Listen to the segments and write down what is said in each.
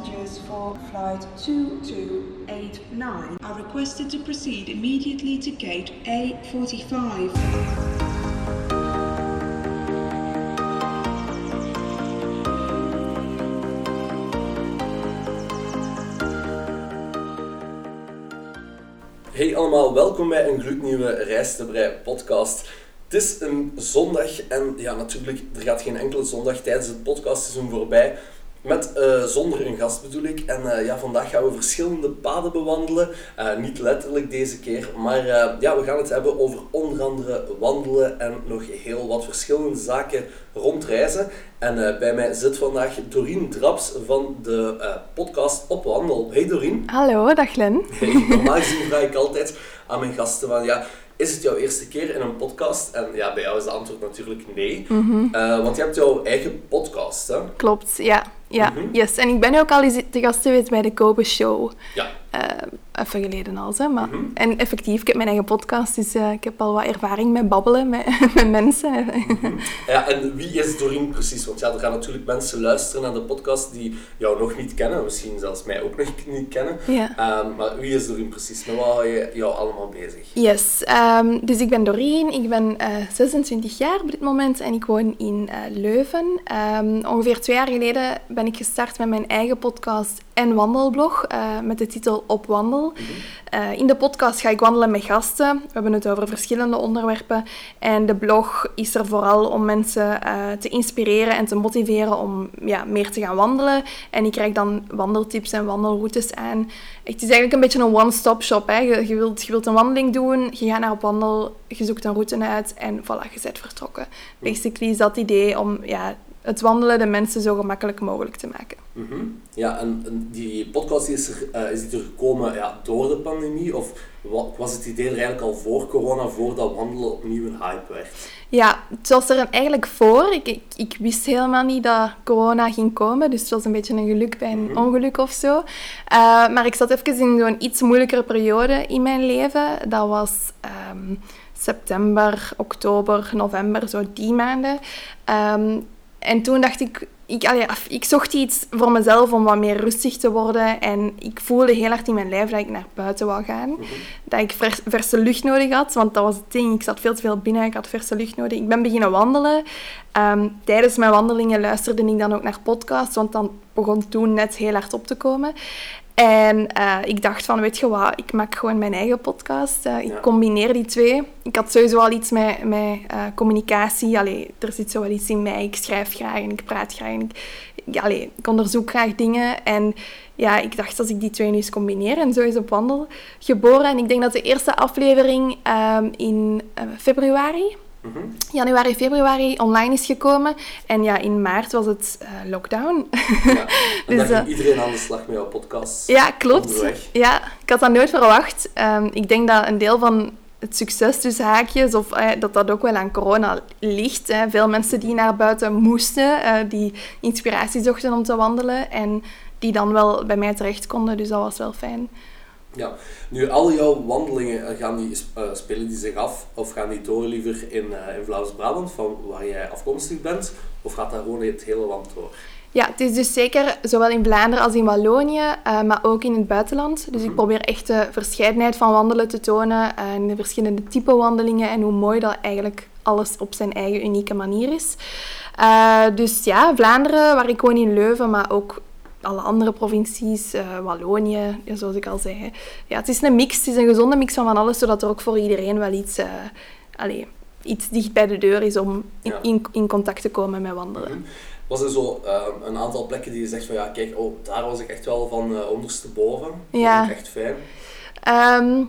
passengers for flight 2289 are requested to proceed immediately to gate A45. Hey allemaal, welkom bij een gloednieuwe Reis te Brei podcast. Het is een zondag en ja, natuurlijk, er gaat geen enkele zondag tijdens het podcastseizoen voorbij met, eh, zonder een gast bedoel ik. En eh, ja, vandaag gaan we verschillende paden bewandelen. Eh, niet letterlijk deze keer, maar ja, we gaan het hebben over onder andere wandelen en nog heel wat verschillende zaken rondreizen. En bij mij zit vandaag Doreen Draps van de podcast Op Wandel. Hey Doreen. Hallo, dag. Hey, normaal gezien vraag ik altijd aan mijn gasten van ja, is het jouw eerste keer in een podcast? En ja, bij jou is de antwoord natuurlijk nee. Mhm. want je hebt jouw eigen podcast, hè? Klopt, ja. Ja, Mhm. yes. En ik ben ook al eens te gast geweest bij de Kobe Show. Ja. Eh, even geleden al, hè. Maar, Mhm. En effectief, ik heb mijn eigen podcast, dus eh, ik heb al wat ervaring met babbelen met, met mensen. Ja, en wie is Doreen precies? Want ja, er gaan natuurlijk mensen luisteren naar de podcast die jou nog niet kennen, misschien zelfs mij ook nog niet kennen. Ja. Ehm, maar wie is Doreen precies? Met wat hou je jou allemaal bezig? Yes, ehm, dus ik ben Doreen, ik ben eh, 26 jaar op dit moment en ik woon in eh, Leuven. Ehm, ongeveer twee jaar geleden ben ik gestart met mijn eigen podcast en wandelblog eh, met de titel Op Wandel. Eh, in de podcast ga ik wandelen met gasten. We hebben het over verschillende onderwerpen. En de blog is er vooral om mensen eh, te inspireren en te motiveren om ja, meer te gaan wandelen. En ik krijg dan wandeltips en wandelroutes aan. Het is eigenlijk een beetje een one-stop shop. Hè. Je, wilt, je wilt een wandeling doen, je gaat naar op wandel, je zoekt een route uit en voilà, je bent vertrokken. Basically is dat idee om ja, het wandelen de mensen zo gemakkelijk mogelijk te maken. Mhm. Ja, en, en die podcast is, er, eh, is die er gekomen ja, door de pandemie? Of wa- was het idee er eigenlijk al voor corona, voordat wandelen opnieuw een hype werd? Ja, het was er eigenlijk voor. Ik, ik, ik wist helemaal niet dat corona ging komen. Dus het was een beetje een geluk bij een ongeluk of zo. Eh, maar ik zat even in zo'n iets moeilijkere periode in mijn leven. Dat was ehm, september, oktober, november, zo die maanden. Ehm, en toen dacht ik, ik, allee, ik zocht iets voor mezelf om wat meer rustig te worden. En ik voelde heel hard in mijn lijf dat ik naar buiten wou gaan. Dat ik vers- verse lucht nodig had, want dat was het ding. Ik zat veel te veel binnen, ik had verse lucht nodig. Ik ben beginnen wandelen. Ehm, tijdens mijn wandelingen luisterde ik dan ook naar podcasts, want dan begon toen net heel hard op te komen. En eh, ik dacht van, weet je wat, ik maak gewoon mijn eigen podcast. Eh, ik Ja. combineer die twee. Ik had sowieso al iets met, met eh, communicatie. Allee, er zit zo wel iets in mij. Ik schrijf graag en ik praat graag. En ik, allee, ik onderzoek graag dingen. En ja, ik dacht, als ik die twee nu eens combineer. En zo is op wandel geboren. En ik denk dat de eerste aflevering ehm, in eh, Mhm. januari, februari online is gekomen. En ja, in maart was het eh, lockdown. Ja. Dus, eh, iedereen aan de slag met jouw podcast. ja, klopt. Onderweg. Ja, ik had dat nooit verwacht. Ehm, ik denk dat een deel van het succes tussen haakjes, of eh, dat dat ook wel aan corona ligt. Hè. Veel mensen die naar buiten moesten, die inspiratie zochten om te wandelen en die dan wel bij mij terecht konden. Dus dat was wel fijn. Ja, nu al jouw wandelingen, eh, gaan die, eh, spelen die zich af of gaan die door liever in, eh in Vlaams-Brabant, van waar jij afkomstig bent, of gaat dat gewoon het hele land door? Ja, het is dus zeker zowel in Vlaanderen als in Wallonië, maar ook in het buitenland. Dus ik probeer echt de verscheidenheid van wandelen te tonen en de verschillende type wandelingen en hoe mooi dat eigenlijk alles op zijn eigen unieke manier is. Dus ja, Vlaanderen, waar ik woon in Leuven, maar ook alle andere provincies, eh, Wallonië, zoals ik al zei. Ja, het is een mix, het is een gezonde mix van van alles, zodat er ook voor iedereen wel iets, eh allee, iets dicht bij de deur is om in, in, in contact te komen met wandelen. Was er zo eh, een aantal plekken die je zegt van ja, kijk, oh, daar was ik echt wel van ondersteboven. Dat Ja. vond ik echt fijn. Ehm,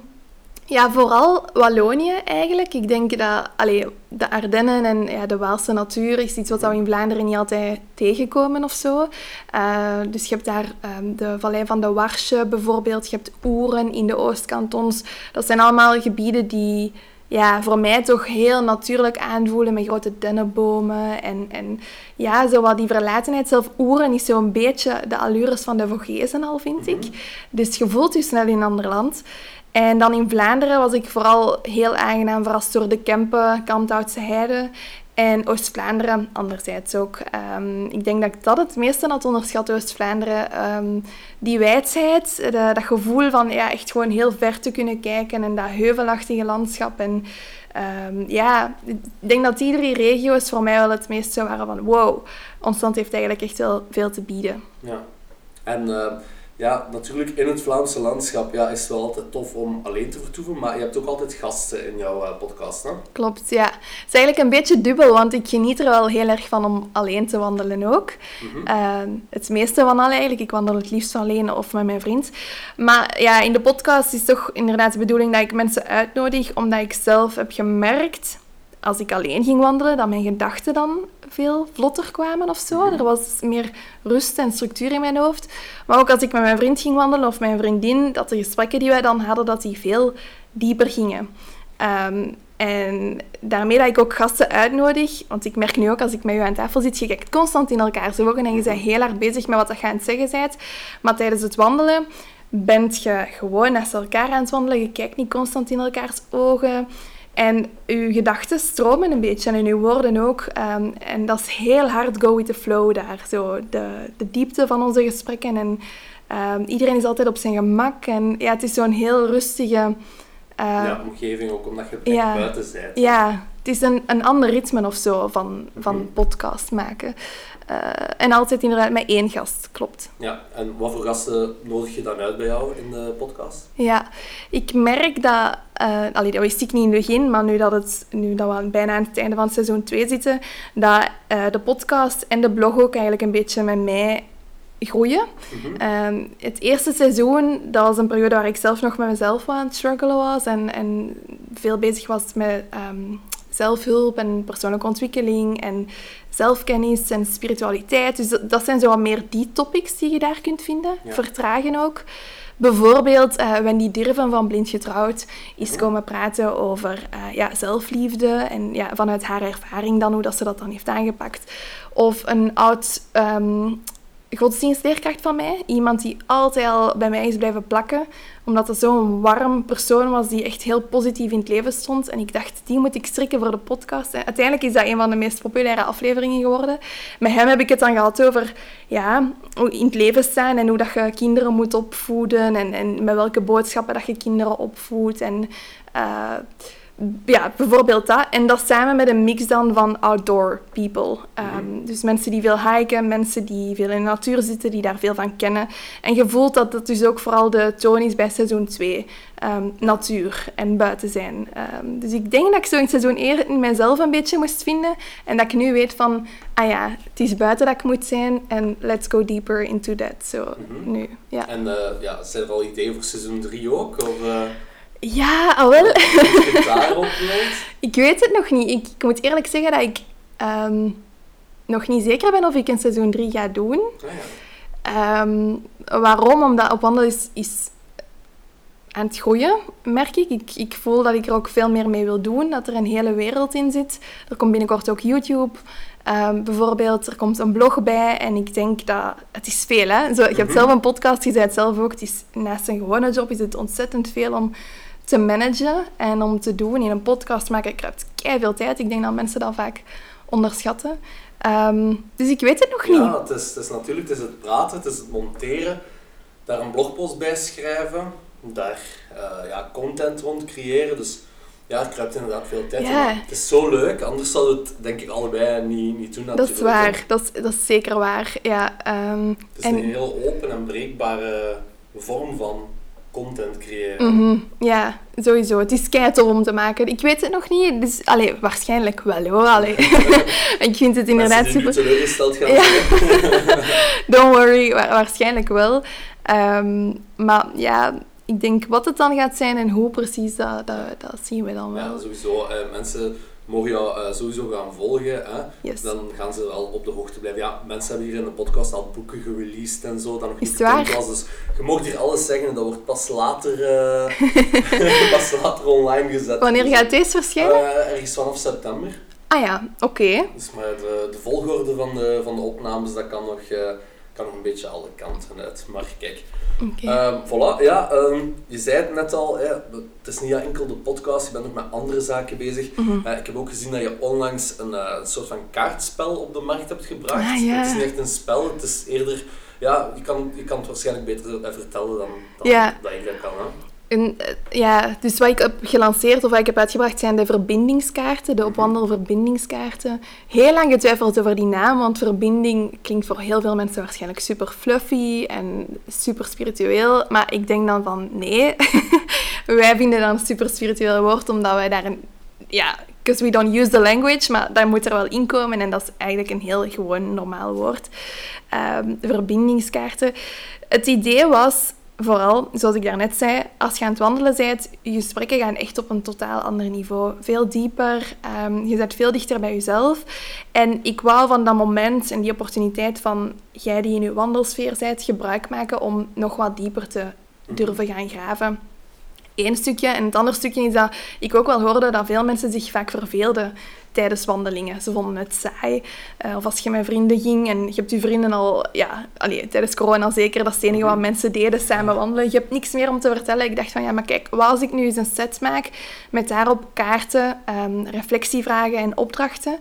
ja, vooral Wallonië eigenlijk. Ik denk dat allee, de Ardennen en ja, de Waalse natuur is iets wat we in Vlaanderen niet altijd tegenkomen of zo. Eh, dus je hebt daar ehm, de Vallei van de Warsche bijvoorbeeld. Je hebt Oeren in de Oostkantons. Dat zijn allemaal gebieden die ja, voor mij toch heel natuurlijk aanvoelen met grote dennenbomen. En, en ja, zo wat die verlatenheid. Zelf Oeren is zo'n beetje de allures van de Vogezen al, vind ik. Dus je voelt je snel in een ander land. En dan in Vlaanderen was ik vooral heel aangenaam verrast door de Kempen, Kanthoutse Heide. En Oost-Vlaanderen anderzijds ook. Ehm, ik denk dat ik dat het meeste had onderschat, Oost-Vlaanderen. Ehm, die wijdheid, de- dat gevoel van ja, echt gewoon heel ver te kunnen kijken en dat heuvelachtige landschap. En ehm, ja, ik denk dat die drie regio's voor mij wel het meest waren van wow, ons land heeft eigenlijk echt wel veel te bieden. Ja. En eh, ja, natuurlijk in het Vlaamse landschap ja, is het wel altijd tof om alleen te vertoeven, maar je hebt ook altijd gasten in jouw eh, podcast. Hè? Klopt, ja. Het is eigenlijk een beetje dubbel, want ik geniet er wel heel erg van om alleen te wandelen ook. Eh, het meeste van al eigenlijk. Ik wandel het liefst alleen of met mijn vriend. Maar ja, in de podcast is toch inderdaad de bedoeling dat ik mensen uitnodig, omdat ik zelf heb gemerkt, als ik alleen ging wandelen, dat mijn gedachten dan veel vlotter kwamen of zo. Er was meer rust en structuur in mijn hoofd. Maar ook als ik met mijn vriend ging wandelen of mijn vriendin, dat de gesprekken die wij dan hadden, dat die veel dieper gingen. Ehm, en daarmee dat ik ook gasten uitnodig, want ik merk nu ook als ik met u aan tafel zit, je kijkt constant in elkaars ogen en je bent heel hard bezig met wat je aan het zeggen bent. Maar tijdens het wandelen bent je gewoon naast elkaar aan het wandelen. Je kijkt niet constant in elkaars ogen. En uw gedachten stromen een beetje en uw woorden ook. Ehm, en dat is heel hard go with the flow daar. Zo de, de diepte van onze gesprekken. En ehm, iedereen is altijd op zijn gemak. En ja, het is zo'n heel rustige... eh, ja, omgeving ook, omdat je ja. buiten bent. ja, het is een, een ander ritme of zo van, van Mhm. podcast maken. Eh, en altijd inderdaad met één gast, klopt. Ja, en wat voor gasten nodig je dan uit bij jou in de podcast? Ja, ik merk dat... eh allee, dat wist ik niet in het begin, maar nu dat, het, nu dat we bijna aan het einde van seizoen 2 zitten, dat eh, de podcast en de blog ook eigenlijk een beetje met mij groeien. Ehm, het eerste seizoen, dat was een periode waar ik zelf nog met mezelf aan het struggelen was en, en veel bezig was met ehm, zelfhulp en persoonlijke ontwikkeling en zelfkennis en spiritualiteit. Dus dat, zijn zo wat meer die topics die je daar kunt vinden. Ja. Vertragen ook. Bijvoorbeeld eh, Wendy Dirven van Blind Getrouwd is komen praten over eh, ja, zelfliefde en ja, vanuit haar ervaring dan hoe dat ze dat dan heeft aangepakt. Of een oud ehm, godsdienstleerkracht van mij, iemand die altijd al bij mij is blijven plakken, omdat het zo'n warm persoon was die echt heel positief in het leven stond. En ik dacht, die moet ik strikken voor de podcast. Uiteindelijk is dat een van de meest populaire afleveringen geworden. Met hem heb ik het dan gehad over ja, hoe in het leven staan en hoe dat je kinderen moet opvoeden en, en met welke boodschappen dat je kinderen opvoedt. En eh, ja, bijvoorbeeld dat. En dat samen met een mix dan van outdoor people. Ehm, Dus mensen die veel hiken, mensen die veel in de natuur zitten, die daar veel van kennen. En je voelt dat dat dus ook vooral de toon is bij seizoen 2. ehm, natuur en buiten zijn. Ehm, dus ik denk dat ik zo in seizoen 1 in mezelf een beetje moest vinden. En dat ik nu weet van, ah ja, het is buiten dat ik moet zijn. En let's go deeper into that. Zo, nu, ja. En eh, ja, zijn er al ideeën voor seizoen 3 ook? Of uh, Ja, al wel. daarop wilt? Ik weet het nog niet. Ik, ik moet eerlijk zeggen dat ik ehm, nog niet zeker ben of ik een seizoen 3 ga doen. Ah, ja. Ehm, waarom? Omdat op wandelen is, is aan het groeien, merk ik. ik. Ik voel dat ik er ook veel meer mee wil doen, dat er een hele wereld in zit. Er komt binnenkort ook YouTube. Ehm, bijvoorbeeld, er komt een blog bij en ik denk dat... Het is veel, hè? Zo, je hebt zelf een podcast, je zei het zelf ook. Het is, naast een gewone job is het ontzettend veel om te managen en om te doen. In een podcast maken kruipt veel tijd. Ik denk dat mensen dat vaak onderschatten. Ehm, dus ik weet het nog niet. Ja, het is, het is natuurlijk het, is het praten, het is het monteren, daar een blogpost bij schrijven, daar eh, ja, content rond creëren. Dus ja, het kruipt inderdaad veel tijd. Ja. in. Het is zo leuk, anders zouden we het denk ik allebei niet, niet doen Dat is waar, dat is, dat is zeker waar. Ja, ehm, Het is en, een heel open en breekbare vorm van content creëren. Mhm, ja, sowieso. Het is keitof om te maken. Ik weet het nog niet. Dus, allee, waarschijnlijk wel hoor. Allee. ik vind het inderdaad die super. teleurgesteld gaan Ja. zijn. Don't worry, wa- waarschijnlijk wel. Ehm, maar ja, ik denk wat het dan gaat zijn en hoe precies, dat, dat, dat zien we dan wel. Ja, sowieso. eh, mensen mogen jou eh, sowieso gaan volgen. Hè? Yes. Dan gaan ze al op de hoogte blijven. Ja, mensen hebben hier in de podcast al boeken gereleased en zo, dat nog Is het was. Dus je mag hier alles zeggen, dat wordt pas later, eh, pas later online gezet. Wanneer Dus, gaat deze verschijnen? eh, ergens vanaf september. ah ja, oké. Dus maar de, de volgorde van de, van de opnames, dat kan nog, kan nog een beetje alle kanten uit. Maar kijk, Oké. Ehm, voilà, ja, ehm, je zei het net al, hè, het is niet enkel de podcast, je bent ook met andere zaken bezig. Mhm. Eh, ik heb ook gezien dat je onlangs een, eh, een soort van kaartspel op de markt hebt gebracht. Ah, ja. Het is niet echt een spel, het is eerder, ja, je kan, je kan het waarschijnlijk beter vertellen dan, dan Ja. dat ik dat kan. Hè? En, eh, ja, dus wat ik heb gelanceerd of wat ik heb uitgebracht zijn de verbindingskaarten, de opwandelverbindingskaarten. Heel lang getwijfeld over die naam, want verbinding klinkt voor heel veel mensen waarschijnlijk super fluffy en super spiritueel. Maar ik denk dan van nee, wij vinden dat een super spiritueel woord, omdat wij daar een... Ja, because we don't use the language, maar dat moet er wel in komen en dat is eigenlijk een heel gewoon normaal woord. Ehm, verbindingskaarten. Het idee was vooral, zoals ik daarnet zei, als je aan het wandelen bent, je gesprekken gaan echt op een totaal ander niveau. Veel dieper, ehm, je bent veel dichter bij jezelf. En ik wou van dat moment en die opportuniteit van jij die in je wandelsfeer bent, gebruik maken om nog wat dieper te durven gaan graven. Eén stukje. En het andere stukje is dat ik ook wel hoorde dat veel mensen zich vaak verveelden tijdens wandelingen. Ze vonden het saai. Eh, of als je met vrienden ging en je hebt je vrienden al... Ja, allee, tijdens corona zeker, dat is het enige wat mensen deden, samen wandelen. Je hebt niks meer om te vertellen. Ik dacht van, ja, maar kijk, wat als ik nu eens een set maak met daarop kaarten, ehm, reflectievragen en opdrachten,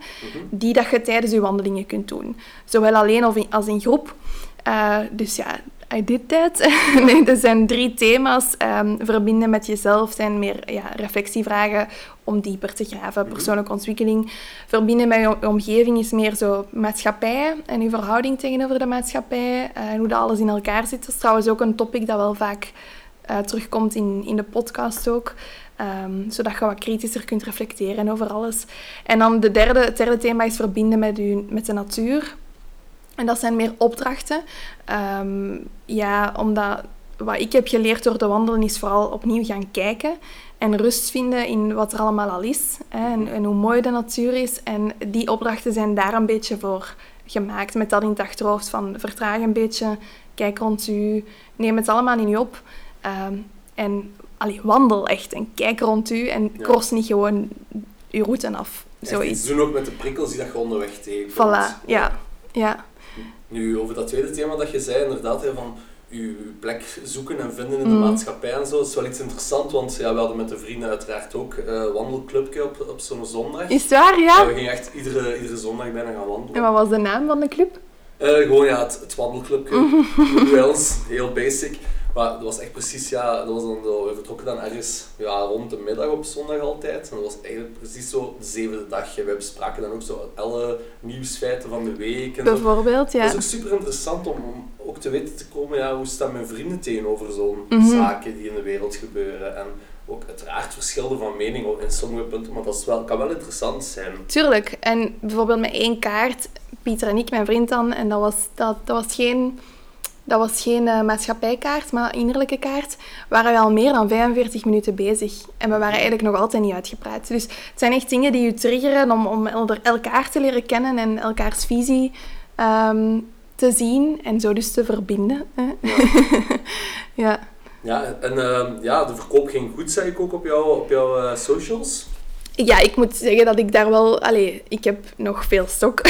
die dat je tijdens je wandelingen kunt doen. Zowel alleen of in- als in groep. Eh, dus ja, I did that. nee, er zijn drie thema's. Ehm, verbinden met jezelf zijn meer ja, reflectievragen om dieper te graven. Persoonlijke ontwikkeling. Verbinden met je omgeving is meer zo maatschappij en je verhouding tegenover de maatschappij. eh, en hoe dat alles in elkaar zit. Dat is trouwens ook een topic dat wel vaak eh, terugkomt in, in de podcast ook. Ehm, zodat je wat kritischer kunt reflecteren over alles. En dan de derde, het derde thema is verbinden met, je, met de natuur. En dat zijn meer opdrachten. Ehm, ja, omdat wat ik heb geleerd door te wandelen is vooral opnieuw gaan kijken en rust vinden in wat er allemaal al is hè, en, en hoe mooi de natuur is. En die opdrachten zijn daar een beetje voor gemaakt, met dat in het achterhoofd van vertraag een beetje, kijk rond u, neem het allemaal in u op Ehm, en allee, wandel echt en kijk rond u en Ja. cross niet gewoon uw route af. Zoiets. iets doen ook met de prikkels die dat je onderweg tegenkomt. Voilà, ja. ja. Nu, over dat tweede thema dat je zei, inderdaad, hè, van je plek zoeken en vinden in de Mm. maatschappij en zo, is wel iets interessants, want ja, we hadden met de vrienden uiteraard ook een wandelclubje op, op zo'n zondag. Is het waar, Ja, ja? we gingen echt iedere, iedere zondag bijna gaan wandelen. En wat was de naam van de club? Eh, gewoon ja, het, het wandelclubje bij ons, heel basic. Maar dat was echt precies, ja, dat was dan, we vertrokken dan ergens ja, rond de middag op zondag altijd. En dat was eigenlijk precies zo de zevende dag. En wij bespraken dan ook zo alle nieuwsfeiten van de week. En. Bijvoorbeeld, ja. Het is ook super interessant om, om ook te weten te komen, ja, hoe staan mijn vrienden tegenover zo'n Mhm. zaken die in de wereld gebeuren. En ook uiteraard verschillen van mening in sommige punten, maar dat is wel, kan wel interessant zijn. Tuurlijk. En bijvoorbeeld met één kaart, Pieter en ik, mijn vriend dan, en dat was, dat, dat was geen, dat was geen eh, maatschappijkaart, maar innerlijke kaart, waren we al meer dan 45 minuten bezig. En we waren eigenlijk nog altijd niet uitgepraat. Dus het zijn echt dingen die je triggeren om, om elkaar te leren kennen en elkaars visie ehm, te zien en zo dus te verbinden. Hè. ja. Ja, en ehm, ja, de verkoop ging goed, zei ik ook op, jou, op jouw eh, socials. Ja, ik moet zeggen dat ik daar wel... Allee, ik heb nog veel stok.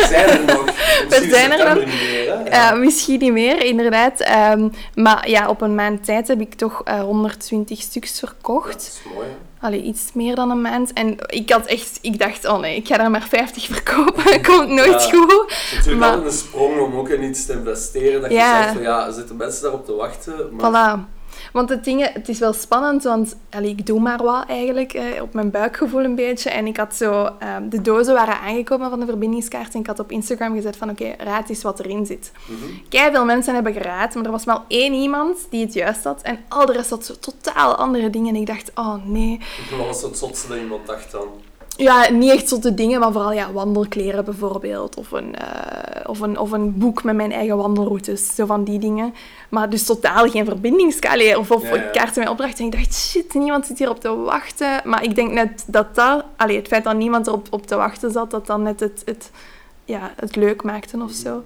Er zijn er nog. Misschien in zijn er nog. niet meer, hè? Ja, misschien niet meer, inderdaad. Ehm, maar ja, op een maand tijd heb ik toch eh, 120 stuks Ja, verkocht. dat is mooi, hè? Allee, iets meer dan een maand. En ik had echt... Ik dacht, oh nee, ik ga er maar 50 verkopen. Komt nooit Ja. goed. Het is natuurlijk Maar- altijd een sprong om ook in iets te investeren. Dat je Ja. zegt van ja, er zitten mensen daarop te wachten. Maar Voilà. Want het, ding, het is wel spannend, want allee, ik doe maar wat eigenlijk, eh, op mijn buikgevoel een beetje. En ik had zo, ehm, de dozen waren aangekomen van de verbindingskaart en ik had op Instagram gezet van oké, raad eens wat erin zit. Mhm. veel mensen hebben geraad, maar er was maar één iemand die het juist had. En al de rest had zo totaal andere dingen. En ik dacht, oh nee. wat was het zotste dat iemand dacht dan? Ja, niet echt zotte dingen, maar vooral ja, wandelkleren bijvoorbeeld. Of een, eh, of, een, of een boek met mijn eigen wandelroutes. Zo van die dingen. Maar dus totaal geen verbindingskaart. Of, of Ja, ja. kaarten met opdrachten. En ik dacht, shit, niemand zit hier op te wachten. Maar ik denk net dat dat... Allee, het feit dat niemand erop op te wachten zat, dat dan net het, het, ja, het leuk maakte of zo.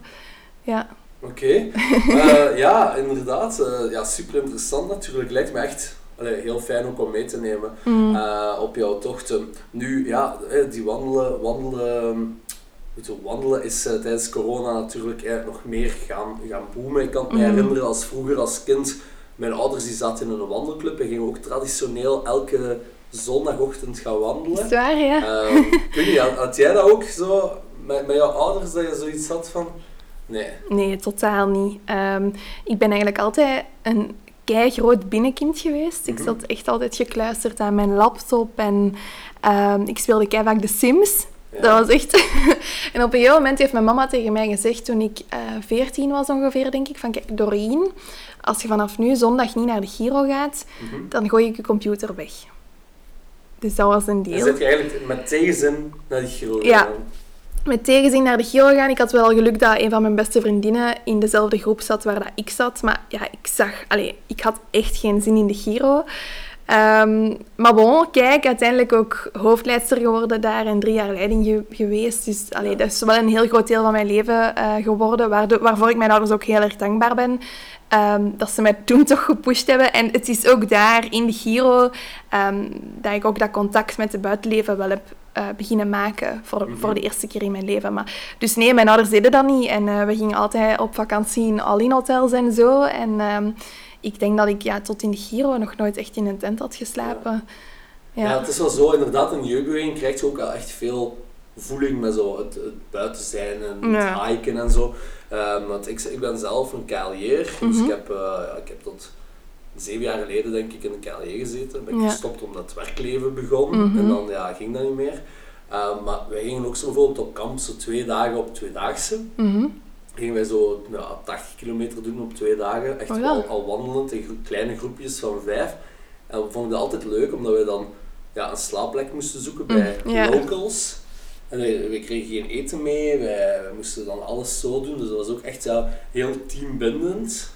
Ja. Oké. Eh, ja, inderdaad. eh, ja, super interessant natuurlijk. Lijkt me echt allee, heel fijn ook om mee te nemen Mm. eh, op jouw tochten. Nu, ja, eh, die wandelen, wandelen wandelen is eh, tijdens corona natuurlijk eh, nog meer gaan, gaan boomen. Ik kan me Mhm. herinneren als vroeger als kind, mijn ouders die zaten in een wandelclub en gingen ook traditioneel elke zondagochtend gaan wandelen. Is waar, ja? Ehm, niet, had, had jij dat ook zo met, met jouw ouders, dat je zoiets had van... Nee. Nee, totaal niet. Ehm, ik ben eigenlijk altijd een groot binnenkind geweest. Ik Mhm. zat echt altijd gekluisterd aan mijn laptop en ehm, ik speelde keihard de Sims. Ja. Dat was echt... en op een gegeven moment heeft mijn mama tegen mij gezegd, toen ik eh 14 was ongeveer, denk ik, van kijk, Doreen, als je vanaf nu zondag niet naar de Giro gaat, Mhm. dan gooi ik je computer weg. Dus dat was een Dan deel. zit je eigenlijk met tegenzin naar Ja. gegaan. Met tegenzin naar de Giro gaan. Ik had wel geluk dat een van mijn beste vriendinnen in dezelfde groep zat waar dat ik zat. Maar ja, ik zag... Allee, ik had echt geen zin in de Giro. Ehm, maar bon, kijk, uiteindelijk ook hoofdleidster geworden daar en drie jaar leiding ge- geweest. Dus allee, dat is wel een heel groot deel van mijn leven eh, geworden, waarvoor ik mijn ouders ook heel erg dankbaar ben. Ehm, dat ze mij toen toch gepusht hebben. En het is ook daar, in de Giro, ehm, dat ik ook dat contact met het buitenleven wel heb eh, beginnen maken. Voor, Mhm. voor de eerste keer in mijn leven. Maar, dus nee, mijn ouders deden dat niet. En eh, we gingen altijd op vakantie in all-in hotels en zo. En ehm, ik denk dat ik ja, tot in de Giro nog nooit echt in een tent had geslapen. Ja. Ja. het is wel zo, inderdaad, in jeugdbeweging krijg je ook wel echt veel voeling met zo het, het buiten zijn en het Ja. hiken en zo. Ehm, want ik, ik ben zelf een KLJ'er, dus Mhm. ik heb, eh, ik heb tot zeven jaar geleden denk ik in een KLJ gezeten. Ben ik Ja. gestopt omdat het werkleven begon Mhm. en dan ja, ging dat niet meer. Ehm, maar wij gingen ook zo bijvoorbeeld op kamp, zo twee dagen op tweedaagse. Mhm. Gingen wij zo ja, 80 kilometer doen op twee dagen. Echt Oh al, al wandelend in gro- kleine groepjes van vijf. En we vonden het altijd leuk omdat we dan ja, een slaapplek moesten zoeken bij Mm, ja. locals. En we, we kregen geen eten mee, wij, wij moesten dan alles zo doen. Dus dat was ook echt ja, heel teambindend.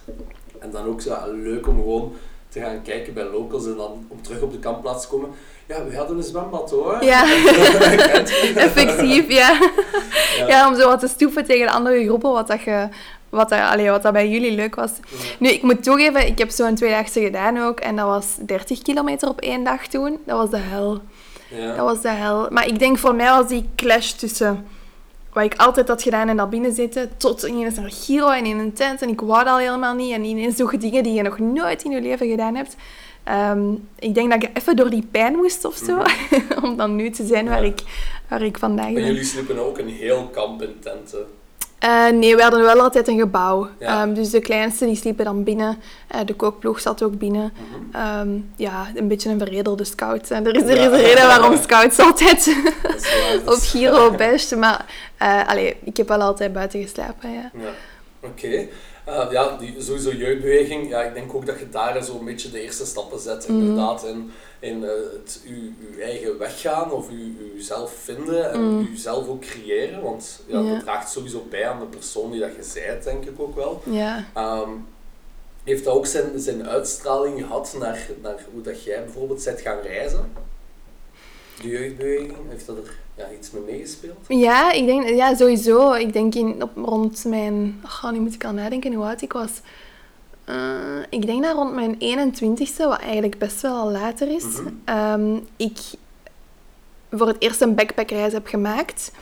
En dan ook zo, leuk om gewoon te gaan kijken bij locals en dan om terug op de kampplaats te komen. Ja, we hadden een zwembad hoor. Ja. Effectief, ja. Ja. ja. Om zo wat te stoeven tegen de andere groepen, wat dat, je, wat dat, allee, wat dat bij jullie leuk was. Nu, ik moet toegeven, ik heb zo'n tweedaagse gedaan ook. En dat was 30 kilometer op één dag toen. Dat was de hel. Ja. Dat was de hel. Maar ik denk voor mij was die clash tussen wat ik altijd had gedaan en dat binnenzitten, tot ineens naar Giro en in een tent. En ik wou dat al helemaal niet. En ineens doe je dingen die je nog nooit in je leven gedaan hebt. Ehm, ik denk dat ik even door die pijn moest of zo. om dan nu te zijn waar, Ja. ik, waar ik vandaag En ben. jullie sliepen ook een heel kamp in tenten. Eh, nee, we hadden wel altijd een gebouw. Ja. Ehm, dus de kleinste die sliepen dan binnen. Eh, de kookploeg zat ook binnen. Mhm. Ehm, ja, een beetje een veredelde scout. En er is, er is een reden waarom scouts altijd op Giro best. Maar eh, allee, ik heb wel altijd buiten geslapen, ja. Ja, oké. Eh, ja, die, sowieso jeugdbeweging. Ja, ik denk ook dat je daar zo een beetje de eerste stappen zet, Mhm. inderdaad. In, in eh, het u, uw eigen weg gaan of u, uzelf vinden en uzelf ook creëren. Want ja, dat draagt sowieso bij aan de persoon die dat je bent, denk ik ook wel. Ja, Ehm, heeft dat ook zijn, zijn uitstraling gehad naar, naar hoe dat jij bijvoorbeeld bent gaan reizen? De jeugdbeweging, heeft dat er ja, iets mee meegespeeld? ja ik denk, ja, sowieso. Ik denk in, op, rond mijn... Oh, nu moet ik al nadenken hoe oud ik was. Eh, ik denk dat rond mijn 21ste, wat eigenlijk best wel al later is, Mhm. ehm, ik voor het eerst een backpackreis heb gemaakt.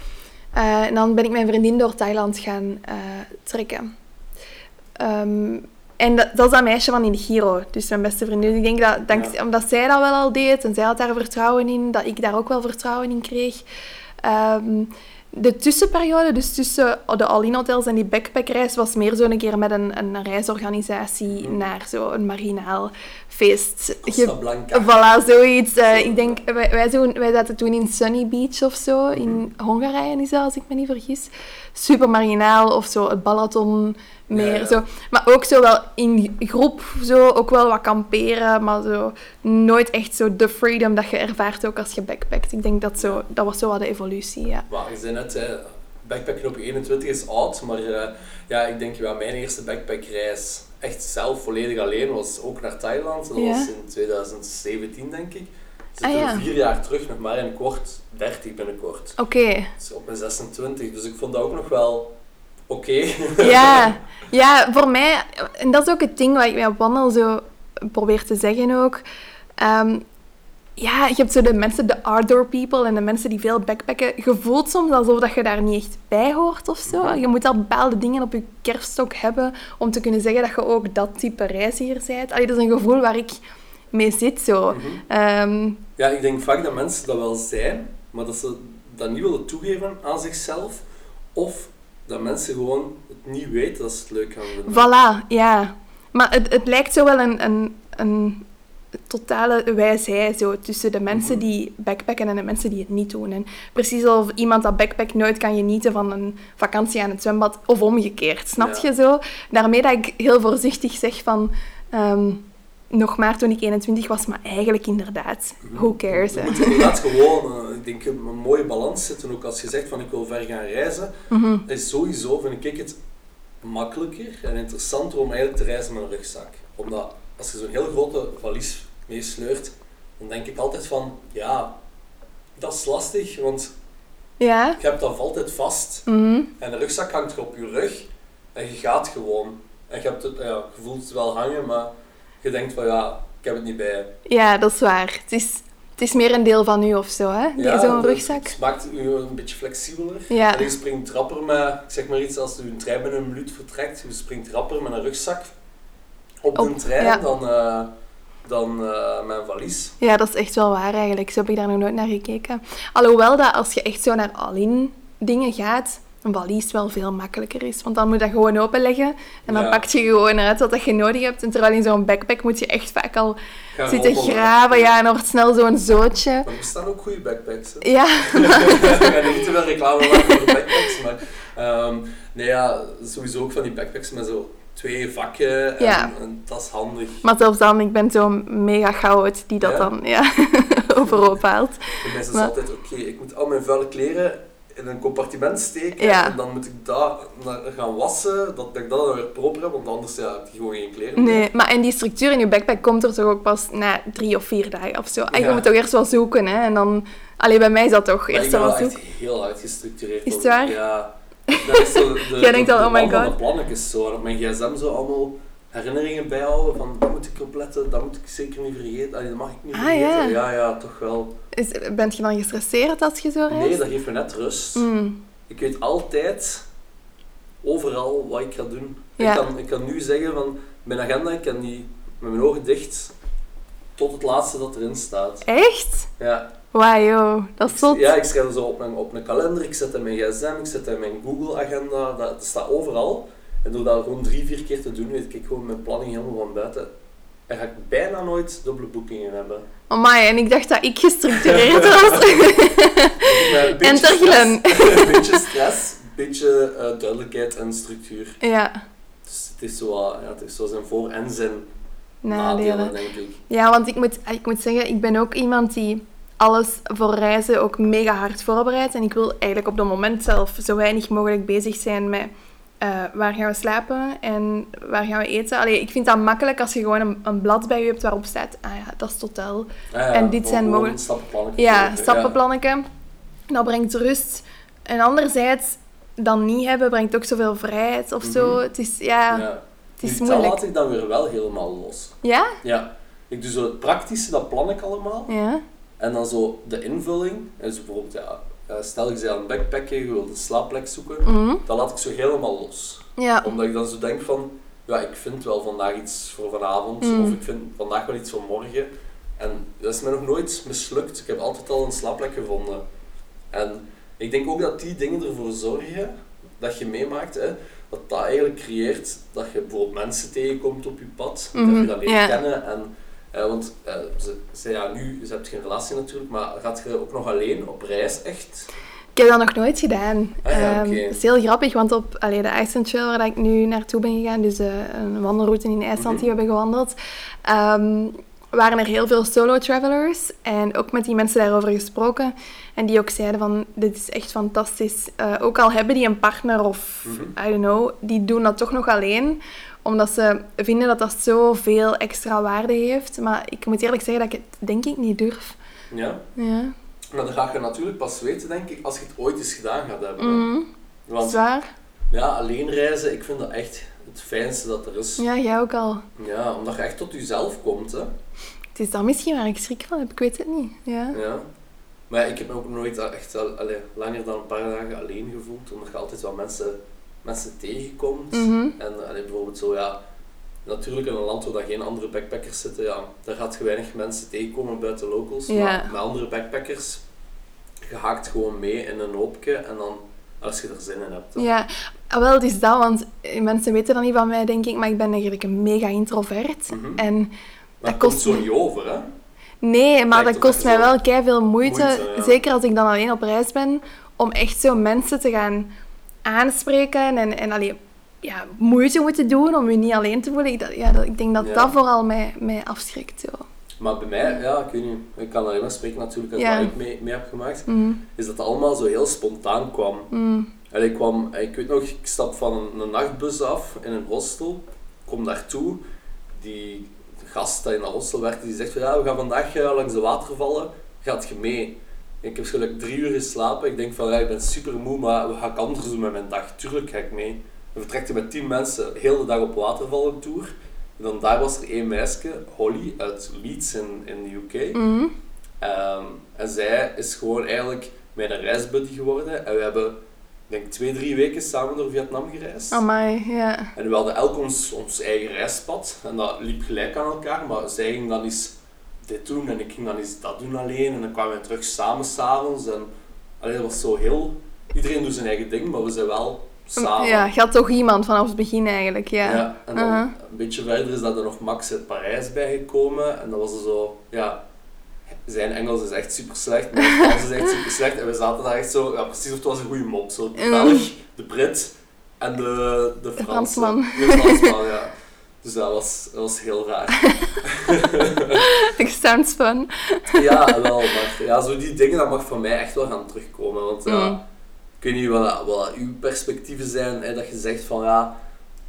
Eh, en dan ben ik mijn vriendin door Thailand gaan eh, trekken. Ehm, en dat, dat is dat meisje van in de Giro, dus mijn beste vriendin. Ik denk dat, Ja. omdat zij dat wel al deed en zij had daar vertrouwen in, dat ik daar ook wel vertrouwen in kreeg. Ehm, de tussenperiode, dus tussen de all-in hotels en die backpackreis, was meer zo'n keer met een, een reisorganisatie naar zo'n marginaal feest. Costa Blanca. Voilà, zoiets. Eh, ik denk, wij, wij, doen, wij zaten toen in Sunny Beach of zo, in Hongarije is dat, als ik me niet vergis. Super marginaal, of zo, het Balaton meer. Ja, ja. Zo. Maar ook zo wel in groep, zo, ook wel wat kamperen, maar zo nooit echt zo de freedom dat je ervaart ook als je backpackt. Ik denk dat zo, dat was zo wat de evolutie, ja. Maar je zei net, hè, backpacken op je 21 is oud, maar eh, ja, ik denk ja, mijn eerste backpackreis echt zelf volledig alleen was ook naar Thailand. Dat was in 2017 denk ik. Zit Ah, er ja. vier jaar terug, nog maar in kort 30 binnenkort. Oké. Dus op mijn 26, dus ik vond dat ook nog wel oké. Ja, ja, voor mij, en dat is ook het ding wat ik bij wandel zo probeer te zeggen ook. Ehm, ja, je hebt zo de mensen, de outdoor people en de mensen die veel backpacken. Je voelt soms alsof dat je daar niet echt bij hoort of zo. Je moet al bepaalde dingen op je kerfstok hebben om te kunnen zeggen dat je ook dat type reiziger bent. Allee, dat is een gevoel waar ik mee zit zo. Mhm. Ehm, Ja, ik denk vaak dat mensen dat wel zijn, maar dat ze dat niet willen toegeven aan zichzelf. Of dat mensen gewoon het niet weten dat ze het leuk gaan vinden. Voilà, ja. Maar het, het lijkt zo wel een, een, een totale wijsheid zo, tussen de mensen Mhm. die backpacken en de mensen die het niet doen. En precies alsof iemand dat backpack nooit kan genieten van een vakantie aan het zwembad of omgekeerd. Snap Ja. je zo? Daarmee dat ik heel voorzichtig zeg van... ehm, nog maar toen ik 21 was, maar eigenlijk inderdaad, who cares? Je hè? moet inderdaad gewoon, eh, ik denk, een een mooie balans zitten. Ook als je zegt van ik wil ver gaan reizen, Mhm. is sowieso, vind ik het makkelijker en interessanter om eigenlijk te reizen met een rugzak. Omdat als je zo'n heel grote valies meesleurt, dan denk ik altijd van, ja, dat is lastig, want Ja? je hebt dat altijd vast Mhm. en de rugzak hangt er op je rug en je gaat gewoon. En je, hebt het, ja, je voelt het wel hangen, maar je denkt van ja, ik heb het niet bij. Ja, dat is waar. Het is, het is meer een deel van u of zo, hè? Die- Ja, Zo'n rugzak. Het maakt u een beetje flexibeler. Ja. En je springt rapper met, ik zeg maar iets, als u een trein binnen een minuut vertrekt, je springt rapper met een rugzak op, Op, een trein ja. dan, eh, dan eh, een valies. Ja, dat is echt wel waar eigenlijk. Zo heb ik daar nog nooit naar gekeken. Alhoewel dat als je echt zo naar all-in dingen gaat, een valies wel veel makkelijker is. Want dan moet je dat gewoon openleggen en dan Ja. pak je gewoon uit wat je nodig hebt. En terwijl in zo'n backpack moet je echt vaak al zitten graven. Ja, en dan wordt snel zo'n zootje. Maar er bestaan ook goede backpacks. Hè. Ja, ik ga niet te veel reclame maken voor backpacks, maar ehm, nee, ja, sowieso ook van die backpacks met zo twee vakken en, Ja. en dat is handig. maar zelfs dan, ik ben zo'n mega goud die dat Ja? dan ja, overhoop haalt. Is het Maar- altijd, oké, ik moet al mijn vuile kleren in een compartiment steken Ja. en dan moet ik dat naar- gaan wassen, dat, dat ik dat dan weer proper heb, want anders ja, heb je gewoon geen kleren meer. Nee, maar en die structuur in je backpack komt er toch ook pas na drie of vier dagen of zo. En je Ja. moet toch eerst wel zoeken, hè. En dan... Allee, bij mij is dat toch Maar ik eerst ben wel wel echt zoeken. heel uitgestructureerd. Is het waar? Ja. Dat is zo de, Jij denkt de- al, oh my god. de plannetjes zo, op mijn gsm zo allemaal herinneringen bijhouden van dat moet ik opletten, dat moet ik zeker niet vergeten. Allee, dat mag ik niet Ah, vergeten. ja. ja, ja, toch wel. Is, bent je dan gestresseerd als je zo reist? Nee, dat geeft me net rust. Mm, Ik weet altijd, overal, wat ik ga doen. Ja. Ik, kan, ik kan nu zeggen van, mijn agenda, ik kan die met mijn ogen dicht tot het laatste dat erin staat. Echt? Ja, Wauw. Dat is zot. ja ik schrijf het zo op mijn, op mijn kalender, ik zet het in mijn gsm, ik zet het in mijn Google-agenda, dat, dat staat overal. En door dat gewoon drie, vier keer te doen, weet ik gewoon mijn planning helemaal van buiten. En ga ik bijna nooit dubbele boekingen hebben. Amai, en ik dacht dat ik gestructureerd was. Glenn. stress- Een beetje stress, een beetje eh, duidelijkheid en structuur. ja, Dus het is zo, wat- ja, het is zo zijn voor- en zijn nadelen. nadelen, denk ik. Ja, want ik moet, ik moet zeggen, ik ben ook iemand die alles voor reizen ook mega hard voorbereidt. En ik wil eigenlijk op dat moment zelf zo weinig mogelijk bezig zijn met eh, waar gaan we slapen en waar gaan we eten. Allee, ik vind dat makkelijk als je gewoon een, een blad bij je hebt waarop staat, ah ja, dat is het hotel. Ah ja, En dit zijn mogelijk- stappenplannen. Ja, stappenplannetje. Dat brengt rust. En anderzijds, dan niet hebben, brengt ook zoveel vrijheid of zo. Mhm. Het is, ja, Ja. het is Nu, moeilijk. Dat laat ik dan weer wel helemaal los. Ja? Ja. Ik doe zo het praktische, dat plan ik allemaal. Ja. En dan zo de invulling. Dus bijvoorbeeld, ja, eh, stel je bent aan backpacken, je wilt een slaapplek zoeken. Mhm. Dat laat ik zo helemaal los. Ja. Omdat ik dan zo denk van, ja, ik vind wel vandaag iets voor vanavond. Mm. Of ik vind vandaag wel iets voor morgen. En dat is mij nog nooit mislukt. Ik heb altijd al een slaapplek gevonden. En ik denk ook dat die dingen ervoor zorgen dat je meemaakt, hè, dat dat eigenlijk creëert dat je bijvoorbeeld mensen tegenkomt op je pad, dat Mhm, je dat leert kennen. En, eh, want eh, ze, ze, ja, nu, ze hebt geen relatie natuurlijk, maar gaat je ook nog alleen op reis echt? Ik heb dat nog nooit gedaan. Ah ja, Ehm. Het is heel grappig, want op allee, de Iceland Trail waar ik nu naartoe ben gegaan, dus eh, een wandelroute in IJsland Mhm. die we hebben gewandeld, ehm, waren er heel veel solo-travelers. En ook met die mensen daarover gesproken. En die ook zeiden van, dit is echt fantastisch. Ook al hebben die een partner of, Mhm. I don't know, die doen dat toch nog alleen. Omdat ze vinden dat dat zoveel extra waarde heeft. Maar ik moet eerlijk zeggen dat ik het denk ik niet durf. Ja. Ja, Maar dat ga je natuurlijk pas weten, denk ik, als je het ooit eens gedaan gaat hebben. Mhm. Want zwaar. ja, alleen reizen, ik vind dat echt het fijnste dat er is. Ja, jij ook al. Ja, omdat je echt tot jezelf komt. Hè. Het is dat misschien waar ik schrik van heb, ik weet het niet. Ja. Ja. Maar ik heb me ook nooit echt al, allee, langer dan een paar dagen alleen gevoeld, omdat je altijd wel mensen, mensen tegenkomt. Mhm. En allee, bijvoorbeeld zo, ja, natuurlijk in een land waar geen andere backpackers zitten, ja, daar gaat je weinig mensen tegenkomen buiten locals. Ja. Maar met andere backpackers, je haakt gewoon mee in een hoopje en dan, als je er zin in hebt. dan- Ja, ah, wel, het is dat, want eh, mensen weten dat niet van mij, denk ik, maar ik ben eigenlijk een mega introvert. Mhm. En Maar dat kost zo niet over, hè? nee, maar Lijkt dat kost mij wel kei veel moeite, Moeite, ja. zeker als ik dan alleen op reis ben, om echt zo mensen te gaan aanspreken en, en allee, ja, moeite moeten doen om je niet alleen te voelen. Ik, dat, ja, dat, ik denk dat Ja. dat vooral mij, mij afschrikt. Zo. Maar bij mij, ja, ik weet niet, ik kan alleen maar spreken natuurlijk uit Ja. wat ik mee, mee heb gemaakt, Mm, is dat het allemaal zo heel spontaan kwam. mm, En ik kwam, ik weet nog, ik stap van een, een nachtbus af in een hostel, kom daartoe, die gast die in dat hostel werkte, die zegt van ja, we gaan vandaag eh, langs de watervallen, gaat je mee? Ik heb gelijk drie uur geslapen, ik denk van ja, ik ben super moe, maar we gaan anders doen met mijn dag? Tuurlijk ga ik mee. We vertrekten met tien mensen, heel de dag op watervallen tour. En dan daar was er één meisje, Holly, uit Leeds in, in de UK. mm. Ehm, en zij is gewoon eigenlijk mijn reisbuddy geworden. En we hebben, ik denk, twee, drie weken samen door Vietnam gereisd. Amai, ja. En we hadden elk ons, ons eigen reispad. En dat liep gelijk aan elkaar. Maar zij ging dan eens dit doen en ik ging dan eens dat doen alleen. En dan kwamen we terug samen s'avonds. En allee, dat was zo heel... Iedereen doet zijn eigen ding, maar we zijn wel samen. Ja, gaat toch iemand vanaf het begin eigenlijk, ja. Ja, en dan een beetje verder is dat er nog Max uit Parijs bijgekomen. En dat was er zo, ja, zijn Engels is echt super slecht, mijn Frans is echt super slecht. En we zaten daar echt zo, ja, precies of het was een goede mop. Zo, de. Belg, de Brit en de, de. Fransman. De Fransman, ja. Dus dat was, dat was heel raar. Sounds fun. Ja, wel, maar ja, zo die dingen, dat mag van mij echt wel gaan terugkomen. Want ja, Mm. ik weet niet wat, wat uw perspectieven zijn, hè, dat je zegt van ja,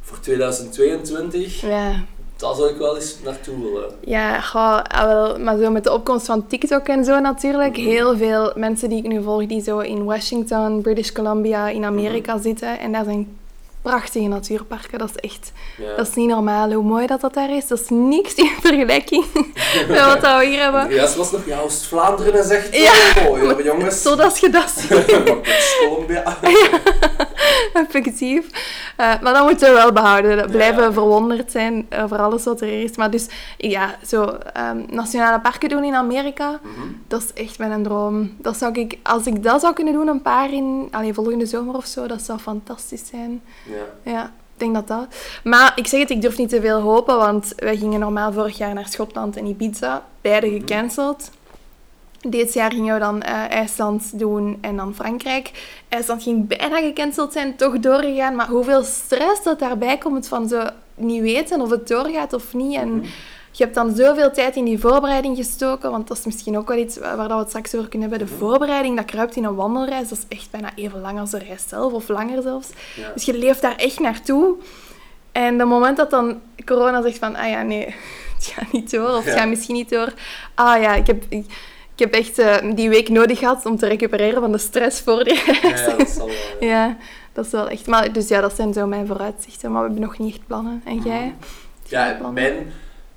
voor 2022, Ja, daar zou ik wel eens naartoe willen. Ja, goh, ah, wel, maar zo met de opkomst van TikTok en zo natuurlijk. Mhm. Heel veel mensen die ik nu volg, die zo in Washington, British Columbia, in Amerika Mhm. zitten. En daar zijn prachtige natuurparken. Dat is echt, Ja. dat is niet normaal hoe mooi dat dat daar is. Dat is niks in vergelijking met wat dat we hier hebben. Rest was nog, ja, Oost-Vlaanderen is echt Ja. ja. mooi, hè, jongens. Zodat je dat ziet, Columbia. effectief. Eh, maar dat moeten we wel behouden. Dat Blijven Ja. verwonderd zijn over alles wat er is. Maar dus, ja, zo ehm, nationale parken doen in Amerika. Mhm. Dat is echt mijn droom. Dat zou ik, als ik dat zou kunnen doen, een paar in allee, volgende zomer of zo, dat zou fantastisch zijn. Ja. Ja, ik denk dat dat. Maar ik zeg het, ik durf niet te veel hopen, want wij gingen normaal vorig jaar naar Schotland en Ibiza, beide Mhm. gecanceld. Dit jaar gingen we dan eh, IJsland doen en dan Frankrijk. IJsland ging bijna gecanceld zijn, toch doorgegaan. Maar hoeveel stress dat daarbij komt van zo niet weten of het doorgaat of niet. En Mhm. Je hebt dan zoveel tijd in die voorbereiding gestoken, want dat is misschien ook wel iets waar dat we het straks over kunnen hebben. De voorbereiding, dat kruipt in een wandelreis, dat is echt bijna even lang als de reis zelf, of langer zelfs. Ja. Dus je leeft daar echt naartoe. En het moment dat dan corona zegt van, ah ja, nee, het gaat niet door, of het Ja. gaat misschien niet door. Ah ja, ik heb, ik, ik heb echt eh, die week nodig gehad om te recupereren van de stress voor die reis. Ja, dat zal wel. ja. Ja, dat is wel echt... Maar, dus ja, dat zijn zo mijn vooruitzichten, maar we hebben nog niet echt plannen. En jij? Ja, mijn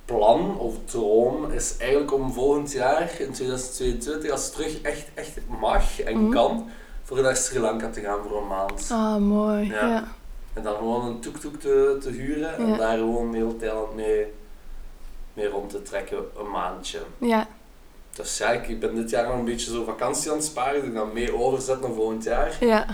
plan of droom is eigenlijk om volgend jaar, in 2022, als het terug echt, echt mag en Mhm. kan, voor naar Sri Lanka te gaan voor een maand. Ah, mooi. Ja. Ja. En dan gewoon een tuk-tuk te, te huren en Ja. daar gewoon heel Thailand mee, mee rond te trekken, een maandje. ja. Dus ja, ik ben dit jaar nog een beetje zo vakantie aan het sparen, die ik dan mee overzet naar volgend jaar. Ja.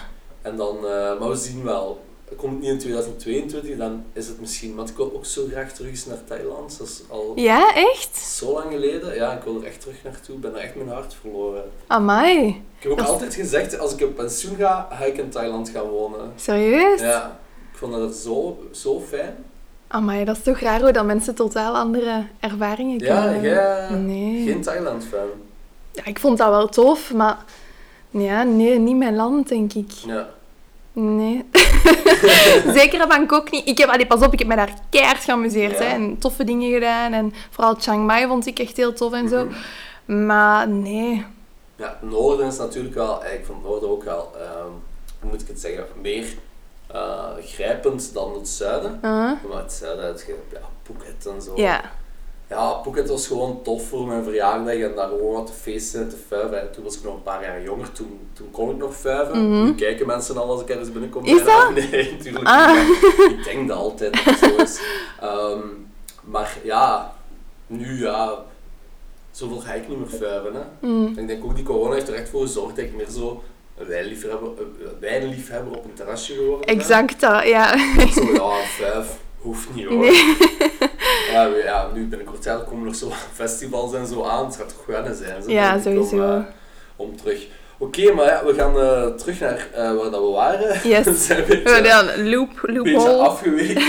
En dan, eh, maar we zien wel. Komt het niet in 2022, dan is het misschien. Want ik wil ook zo graag terug eens naar Thailand. Dat is al Ja, echt? zo lang geleden. Ja, ik wil er echt terug naartoe. Ik ben er echt mijn hart verloren. Amai. Ik heb ook Dat altijd gezegd, als ik op pensioen ga, ga ik in Thailand gaan wonen. Serieus? Ja, ik vond dat zo, zo fijn. Amai, dat is toch raar hoe dat mensen totaal andere ervaringen kunnen Ja, Nee. geen Thailand-fan. Ja, ik vond dat wel tof, maar... Ja, nee, niet mijn land, denk ik. Ja. Nee. Zeker Bangkok niet. Ik heb, allee, pas op, ik heb me daar keihard geamuseerd. Ja. Hè, en toffe dingen gedaan. En vooral Chiang Mai vond ik echt heel tof en zo. Mhm. Maar nee. Ja, het noorden is natuurlijk wel, eh, ik vond het noorden ook wel, ehm, hoe moet ik het zeggen, meer eh, grijpend dan het zuiden. Uh, Maar het zuiden, het, ja, Phuket en zo. ja. Ja, Phuket was gewoon tof voor mijn verjaardag en daar gewoon wat te feesten en te fuiven. Toen was ik nog een paar jaar jonger, toen, toen kon ik nog fuiven. Nu kijken mensen al als ik ergens binnenkom. Mhm. Is dat? Nee, natuurlijk Ah. niet. Ik denk dat altijd dat zo is. Ehm, maar ja, nu ja, zoveel ga ik niet meer fuiven. Hè. Mm. Ik denk ook die corona heeft er echt voor gezorgd dat ik meer zo wijnliefhebber, een wijnliefhebber op een terrasje geworden ben. Exact dat, ja. Zo, ja, vijf hoeft niet hoor. Nee. Ja, ja, nu binnenkort ja, komen nog zo festivals en zo aan. Het gaat toch wennen zijn. Zo, Ja, om, sowieso. eh, Om, terug. Oké, maar ja, we gaan eh, terug naar eh, waar dat we waren. Yes. we zijn een beetje, een loop, beetje afgeweken.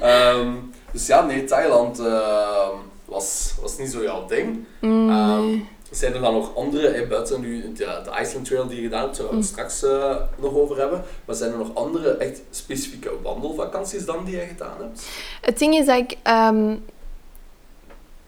Ehm, dus ja, nee, Thailand ehm, was, was niet zo jouw ding. Mm, Ehm. Zijn er dan nog andere, eh, buiten nu de, de Iceland Trail die je gedaan hebt, gaan we het straks eh, nog over hebben. Maar zijn er nog andere echt specifieke wandelvakanties dan die jij gedaan hebt? Het ding is dat ik... ehm,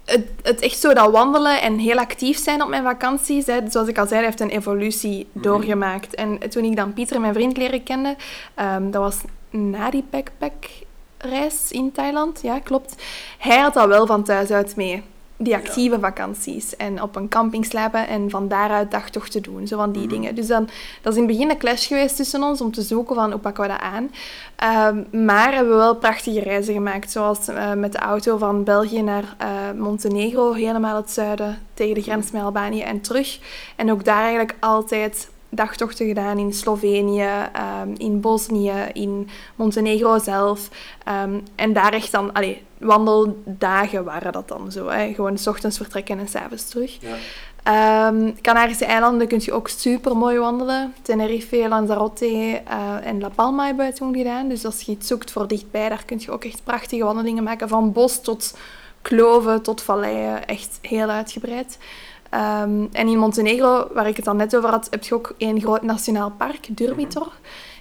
het, het echt zo dat wandelen en heel actief zijn op mijn vakanties, hè, zoals ik al zei, heeft een evolutie Mhm. doorgemaakt. En toen ik dan Pieter, mijn vriend, leren kende, ehm, dat was na die backpackreis in Thailand, ja, klopt. Hij had dat wel van thuis uit mee. Die actieve vakanties. En op een camping slapen en van daaruit dagtochten doen. Zo van die Mhm. dingen. Dus dan, dat is in het begin een clash geweest tussen ons om te zoeken van hoe pakken we dat aan. Ehm, maar hebben we wel prachtige reizen gemaakt. Zoals eh, met de auto van België naar eh, Montenegro, helemaal het zuiden, tegen de grens met Albanië en terug. En ook daar eigenlijk altijd dagtochten gedaan in Slovenië, ehm, in Bosnië, in Montenegro zelf. Ehm, en daar echt dan, allee, wandeldagen waren dat dan zo. Hè. Gewoon s ochtends vertrekken en s'avonds terug. Ja. Ehm, Canarische eilanden kun je ook super mooi wandelen. Tenerife, Lanzarote eh, en La Palma hebben we toen gedaan. Dus als je iets zoekt voor dichtbij, daar kun je ook echt prachtige wandelingen maken. Van bos tot kloven tot valleien. Echt heel uitgebreid. Ehm, en in Montenegro, waar ik het dan net over had, heb je ook één groot nationaal park, Durmitor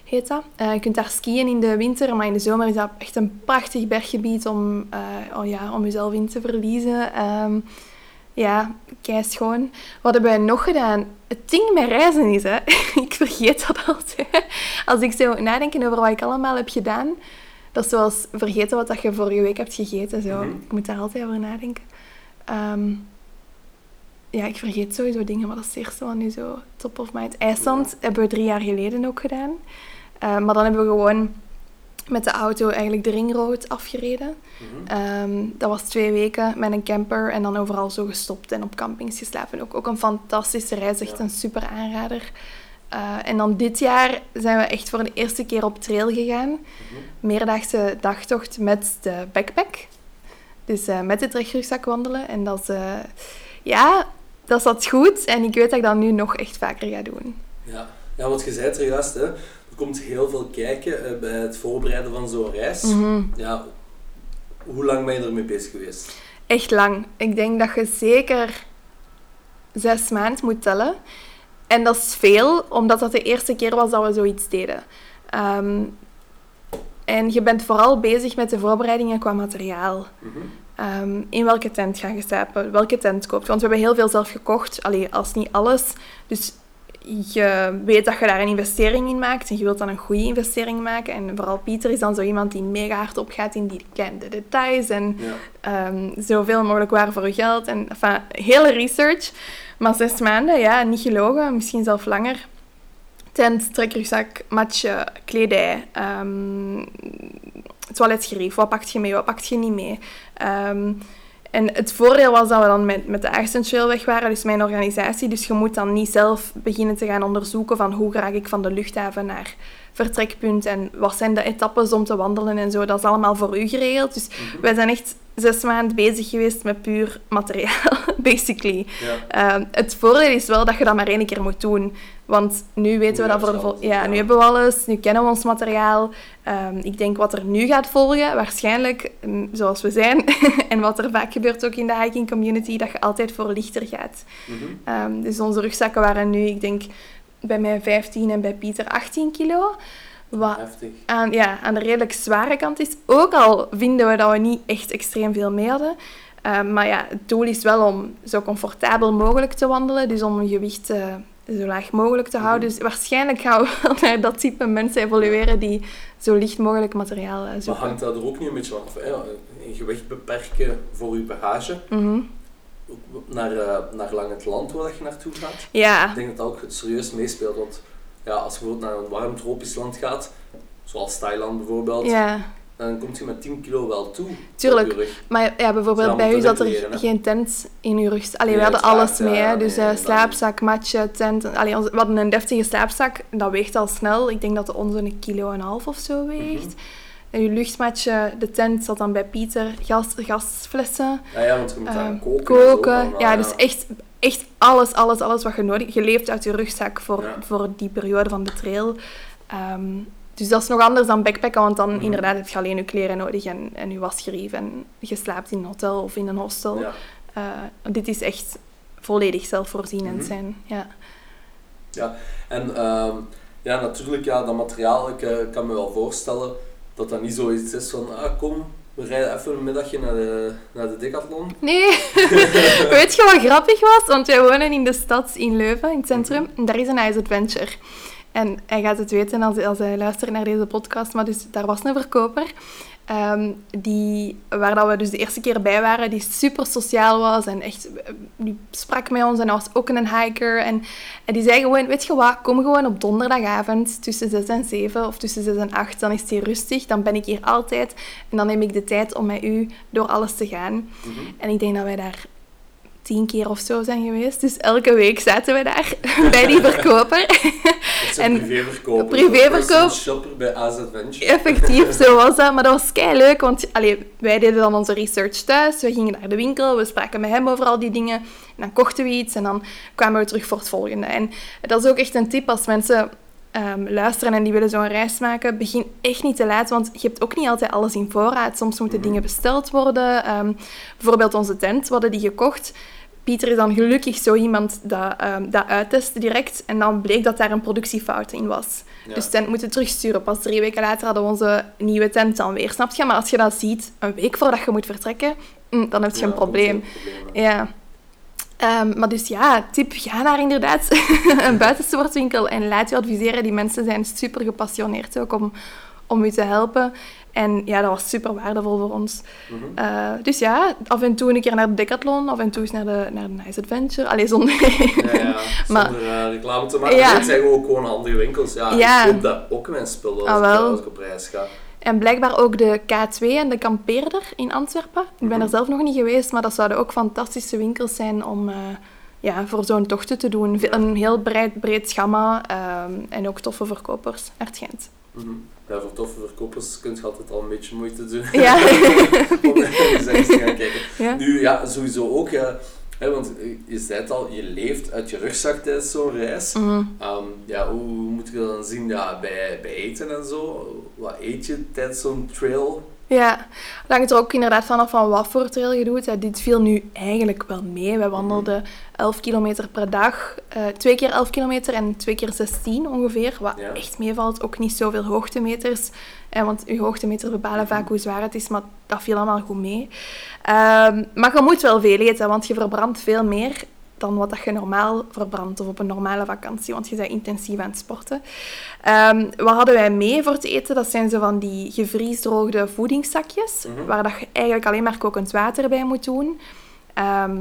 heet dat. Eh, je kunt daar skiën in de winter, maar in de zomer is dat echt een prachtig berggebied om, eh, oh ja, om jezelf in te verliezen. Ehm, ja, kei schoon. Wat hebben wij nog gedaan? Het ding met reizen is, hè, ik vergeet dat altijd. Als ik zo nadenk over wat ik allemaal heb gedaan, dat is zoals vergeten wat dat je vorige week hebt gegeten. Zo. Mhm. Ik moet daar altijd over nadenken. Ehm, ja, ik vergeet sowieso dingen, maar dat is het eerste wat nu zo top of mind. IJsland hebben we drie jaar geleden ook gedaan. Eh, maar dan hebben we gewoon met de auto eigenlijk de ringroad afgereden. Mhm. Ehm, dat was twee weken met een camper en dan overal zo gestopt en op campings geslapen. Ook, ook een fantastische reis, echt Ja. een super aanrader. Eh, en dan dit jaar zijn we echt voor de eerste keer op trail gegaan. Mhm. Meerdaagse dagtocht met de backpack. Dus eh, met de trekrugzak wandelen. En dat is, ja, dat zat goed. En ik weet dat ik dat nu nog echt vaker ga doen. Ja. ja, want je zei het er juist, hè. er komt heel veel kijken eh, bij het voorbereiden van zo'n reis. Mhm. Ja, hoe lang ben je ermee bezig geweest? Echt lang. Ik denk dat je zeker zes maanden moet tellen. En dat is veel, omdat dat de eerste keer was dat we zoiets deden. Ehm, en je bent vooral bezig met de voorbereidingen qua materiaal. Mhm. Ehm, in welke tent ga je slapen? Welke tent koopt? Want we hebben heel veel zelf gekocht. Allee, als niet alles. Dus je weet dat je daar een investering in maakt. En je wilt dan een goede investering maken. En vooral Pieter is dan zo iemand die mega hard opgaat in die kleine details. En Ja. ehm, zoveel mogelijk waar voor je geld. En enfin, hele research. Maar zes maanden, ja, niet gelogen. Misschien zelfs langer. Tent, trekrugzak, matje, kledij, ehm toiletgerief. Wat pakt je mee, wat pakt je niet mee? Ehm, en het voordeel was dat we dan met, met de Trail weg waren, dus mijn organisatie. Dus je moet dan niet zelf beginnen te gaan onderzoeken van hoe raak ik van de luchthaven naar vertrekpunt en wat zijn de etappes om te wandelen en zo. Dat is allemaal voor u geregeld. Dus wij zijn echt zes maanden bezig geweest met puur materiaal, basically. Ja. Ehm, het voordeel is wel dat je dat maar één keer moet doen. Want nu weten we dat voor de vol- ja. nu hebben we alles, nu kennen we ons materiaal. Ehm, ik denk wat er nu gaat volgen, waarschijnlijk mm, zoals we zijn, en wat er vaak gebeurt ook in de hiking community, dat je altijd voor lichter gaat. Mhm. Ehm, dus onze rugzakken waren nu, ik denk, bij mij 15 en bij Pieter 18 kilo. Wat Heftig. aan, ja, aan de redelijk zware kant is. Ook al vinden we dat we niet echt extreem veel mee hadden. Uh, maar ja, het doel is wel om zo comfortabel mogelijk te wandelen. Dus om een gewicht uh, zo laag mogelijk te houden. Dus waarschijnlijk gaan we wel naar dat type mensen evolueren die zo licht mogelijk materiaal eh, Maar zoeken. hangt dat er ook niet een beetje af? Hè? Een gewicht beperken voor je bagage, Mhm. naar, eh, naar lang het land waar je naartoe gaat. Ja, Ik denk dat dat ook serieus meespeelt, want ja, als je bijvoorbeeld naar een warm tropisch land gaat, zoals Thailand bijvoorbeeld, ja, dan komt je met 10 kilo wel toe. Tuurlijk. je maar ja, bijvoorbeeld bij u zat er hè? geen tent in uw rug. Allee, Nee, we hadden alles mee, ja, dus nee, eh, slaapzak, matje, tent. Allee, we hadden een deftige slaapzak, dat weegt al snel. Ik denk dat de onze een kilo en een half of zo weegt. Mhm. En uw luchtmatje, de tent zat dan bij Pieter, gas, gasflessen. Ja, ja, want je moet daar Ehm, koken. koken. allemaal, ja, dus echt, echt alles, alles, alles wat je nodig Je leeft uit je rugzak voor, Ja. voor die periode van de trail. Ehm, dus dat is nog anders dan backpacken, want dan Mhm. inderdaad heb je alleen je kleren nodig en, en je wasgerief. En je slaapt in een hotel of in een hostel. Ja. Eh, dit is echt volledig zelfvoorzienend Mhm. zijn. Ja. En ehm, ja, natuurlijk, ja, dat materiaal, ik eh, kan me wel voorstellen dat dat niet zoiets is van, ah kom, we rijden even een middagje naar de, naar de Decathlon. Nee, weet je wat grappig was? Want wij wonen in de stad in Leuven, in het centrum. En daar is een Ice Adventure. En hij gaat het weten als, als hij luistert naar deze podcast. Maar dus, daar was een verkoper. Ehm, die, waar dat we dus de eerste keer bij waren, die super sociaal was. En echt, die sprak met ons en was ook een hiker. En, en die zei gewoon, weet je wat, kom gewoon op donderdagavond tussen 6 en 7 of tussen 6 en 8. Dan is het hier rustig, dan ben ik hier altijd. En dan neem ik de tijd om met u door alles te gaan. Mhm. En ik denk dat wij daar tien keer of zo zijn geweest. Dus elke week zaten we daar bij die verkoper. En- privéverkoop. privéverkoop. Shopper bij AZ Adventure. Effectief, zo was dat. Maar dat was kei leuk, want allee, wij deden dan onze research thuis. We gingen naar de winkel, we spraken met hem over al die dingen. En dan kochten we iets en dan kwamen we terug voor het volgende. En dat is ook echt een tip als mensen ehm, luisteren en die willen zo'n reis maken. Begin echt niet te laat, want je hebt ook niet altijd alles in voorraad. Soms moeten dingen besteld worden. Ehm, bijvoorbeeld onze tent, we hadden die gekocht. Pieter is dan gelukkig zo iemand dat, ehm, dat uittest direct. En dan bleek dat daar een productiefout in was. Ja. Dus tent moeten terugsturen. Pas drie weken later hadden we onze nieuwe tent dan weer. Snap je? Maar als je dat ziet, een week voordat je moet vertrekken, mm, dan heb je Ja, een probleem. een. Ja. Ehm, maar dus ja, tip, ga naar inderdaad een buitensportwinkel en laat je adviseren. Die mensen zijn super gepassioneerd ook om, om u te helpen. En ja, dat was super waardevol voor ons. Mhm. Eh, dus ja, af en toe een keer naar de Decathlon, af en toe eens naar de, naar de Nice Adventure. Allee, zonder... Ja, ja, Maar- zonder eh, reclame te maken. Ja. Dit zijn ook gewoon handige winkels. Ja, Ja. Ik koop dat ook mijn spullen als, Ah, ik, wel. als ik op reis ga. En blijkbaar ook de K2 en de Kampeerder in Antwerpen. Ik ben er Mhm. zelf nog niet geweest, maar dat zouden ook fantastische winkels zijn om eh, ja, voor zo'n tochten te doen. Een heel breed, breed gamma ehm, en ook toffe verkopers uit Gent. Mhm. Ja, voor toffe verkopers kun je altijd al een beetje moeite doen. Ja. om eens eens te gaan kijken. Ja. Nu, ja, sowieso ook, ja, hè, want je zei het al, je leeft uit je rugzak tijdens zo'n reis. Mhm. Ehm, ja, hoe, hoe moet je dat dan zien ja, bij, bij eten en zo? Wat eet je tijdens zo'n trail? Ja, hangt er ook inderdaad vanaf van wat voor trail je doet. hè. Dit viel nu eigenlijk wel mee. Wij wandelden 11 kilometer per dag. eh, twee keer 11 kilometer en twee keer 16 ongeveer. Wat Ja. echt meevalt. Ook niet zoveel hoogtemeters. Eh, want je hoogtemeters bepalen vaak hoe zwaar het is. Maar dat viel allemaal goed mee. Ehm, maar je moet wel veel eten, want je verbrandt veel meer dan wat dat je normaal verbrandt of op een normale vakantie, want je bent intensief aan het sporten. Ehm, wat hadden wij mee voor het eten? Dat zijn zo van die gevriesdroogde voedingszakjes, Mhm. waar dat je eigenlijk alleen maar kokend water bij moet doen. Ehm,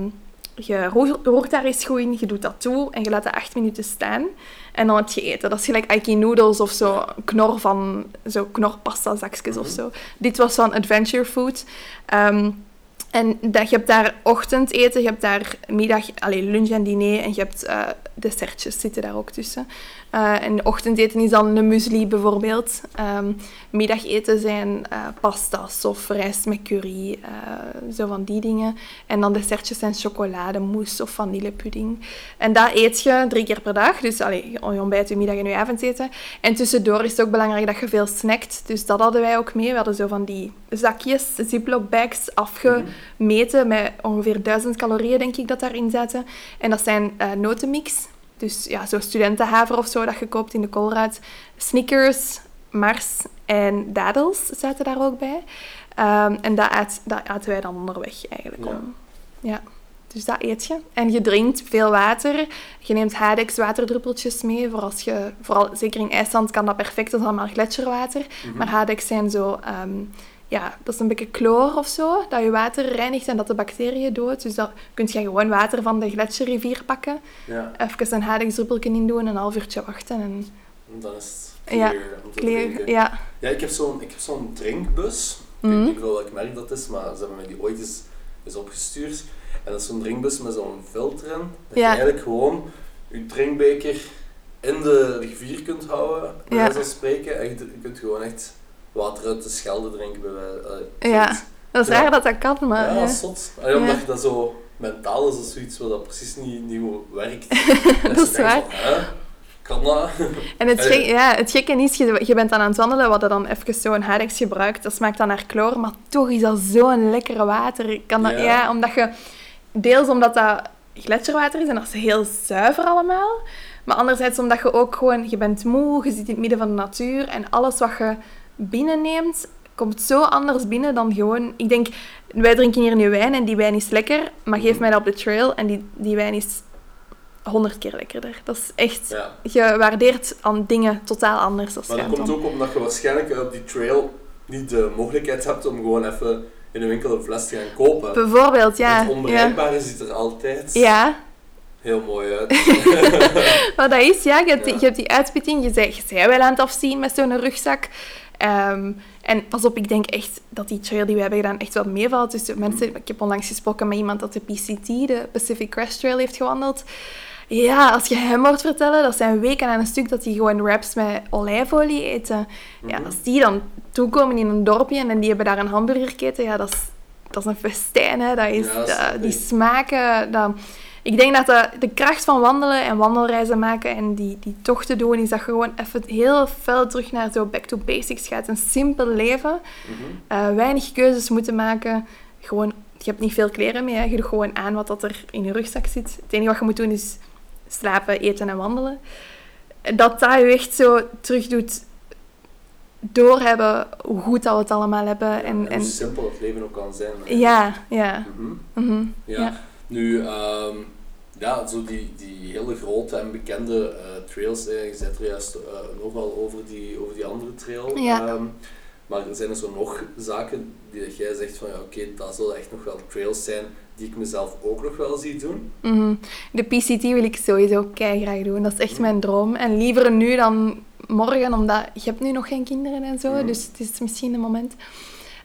je roer- roert daar eens goed in, je doet dat toe en je laat dat acht minuten staan. En dan heb je eten. Dat is gelijk Aiki noodles of zo, knor van zo knorpasta zakjes of Mhm. zo. Dit was van Adventure Food. Ehm, en dat, je hebt daar ochtendeten, je hebt daar middag, allez, lunch en diner en je hebt eh, dessertjes zitten daar ook tussen. Eh, en ochtendeten is dan een muesli bijvoorbeeld. Ehm, middageten zijn eh, pasta's of rijst met curry, eh, zo van die dingen. En dan dessertjes zijn chocolademousse of vanillepudding. En dat eet je drie keer per dag. Dus allez, je ontbijt, je middag en je avondeten. En tussendoor is het ook belangrijk dat je veel snackt. Dus dat hadden wij ook mee. We hadden zo van die zakjes, ziploc bags, afgemeten met ongeveer 1000 calorieën, denk ik, dat daarin zaten. En dat zijn eh, notenmix. Dus ja, zo studentenhaver of zo dat je koopt in de koolruit. Snickers, Mars en dadels zaten daar ook bij. Ehm, en dat, dat aten wij dan onderweg eigenlijk. Ja. Om, ja. Dus dat eet je. En je drinkt veel water. Je neemt Hadex waterdruppeltjes mee. Voor als je, vooral, zeker in IJsland kan dat perfect. Dat is allemaal gletsjerwater. Maar Hadex zijn zo... ehm, ja, dat is een beetje chloor of zo. Dat je water reinigt en dat de bacteriën doodt. Dus dat kun je gewoon water van de gletsjerrivier pakken. Ja, Even een Hadex-druppeltje in doen. Een half uurtje wachten. En en dan is het Ja, clear om te clear, ja. Ja, ik heb zo'n ik heb zo'n drinkbus. Ik Mhm. weet niet wel welk merk dat is, maar ze hebben mij die ooit eens, eens opgestuurd. En dat is zo'n drinkbus met zo'n filter in. Dat Ja. je eigenlijk gewoon je drinkbeker in de rivier kunt houden, bij Ja. van spreken. En je kunt gewoon echt water uit de schelde drinken. Bij Ja. Dat is raar dat dat kan, maar... Ja, dat is zot. Allee, omdat je dat zo mentaal is, dat zoiets wat dat precies niet, niet werkt. Dat is waar. Kan dat? En het, gek- ja, het gekke is, je, je bent dan aan het wandelen, wat dan even zo'n Hadex gebruikt, dat smaakt dan naar chloor, maar toch is dat zo'n lekkere water. Kan dat, Ja. ja. omdat je... Deels omdat dat gletsjerwater is en dat is heel zuiver allemaal. Maar anderzijds omdat je ook gewoon... Je bent moe, je zit in het midden van de natuur en alles wat je binnenneemt, komt zo anders binnen dan gewoon... Ik denk, wij drinken hier nu wijn en die wijn is lekker, maar geef mij dat op de trail en die, die wijn is honderd keer lekkerder. Dat is echt... Ja. Je waardeert aan dingen totaal anders. Dat Maar dat komt ook omdat je waarschijnlijk op die trail niet de mogelijkheid hebt om gewoon even in de winkel een fles te gaan kopen. Bijvoorbeeld, ja. Het onbereikbare ziet er altijd Ja, heel mooi uit. wat dat is, ja. Je hebt, Ja. je hebt die uitspitting. Je bent, je bent wel aan het afzien met zo'n rugzak. Ehm, en pas op, ik denk echt dat die trail die we hebben gedaan echt wel meevalt. Dus mensen, ik heb onlangs gesproken met iemand dat de PCT, de Pacific Crest Trail, heeft gewandeld. Ja, als je hem hoort vertellen, dat zijn weken aan een stuk dat die gewoon wraps met olijfolie eten. Ja, als die dan toekomen in een dorpje en die hebben daar een hamburgerketen, ja, dat is, dat is een festijn, hè. Dat is, Ja, dat die smaken, dat... Ik denk dat de, de kracht van wandelen en wandelreizen maken en die, die tochten doen, is dat je gewoon even heel fel terug naar zo back to basics gaat. Een simpel leven, Mhm. eh, weinig keuzes moeten maken. Gewoon, je hebt niet veel kleren mee, hè. je doet gewoon aan wat dat er in je rugzak zit. Het enige wat je moet doen is slapen, eten en wandelen. Dat dat je echt zo terug doet doorhebben hoe goed dat we het allemaal hebben. En, en en, hoe simpel het leven ook kan zijn. hè. ja, ja. Mhm. mhm. Ja. Ja. Nu, ehm, ja, zo die, die hele grote en bekende eh, trails, eh, je zei er juist eh, nogal over die, over die andere trail. Ja. Ehm, maar zijn er zo nog zaken die dat jij zegt van ja, oké, dat zullen echt nog wel trails zijn die ik mezelf ook nog wel zie doen? Mhm. De PCT wil ik sowieso graag doen. Dat is echt mijn droom. En liever nu dan morgen, omdat je hebt nu nog geen kinderen en zo. Mhm. Dus het is misschien een moment.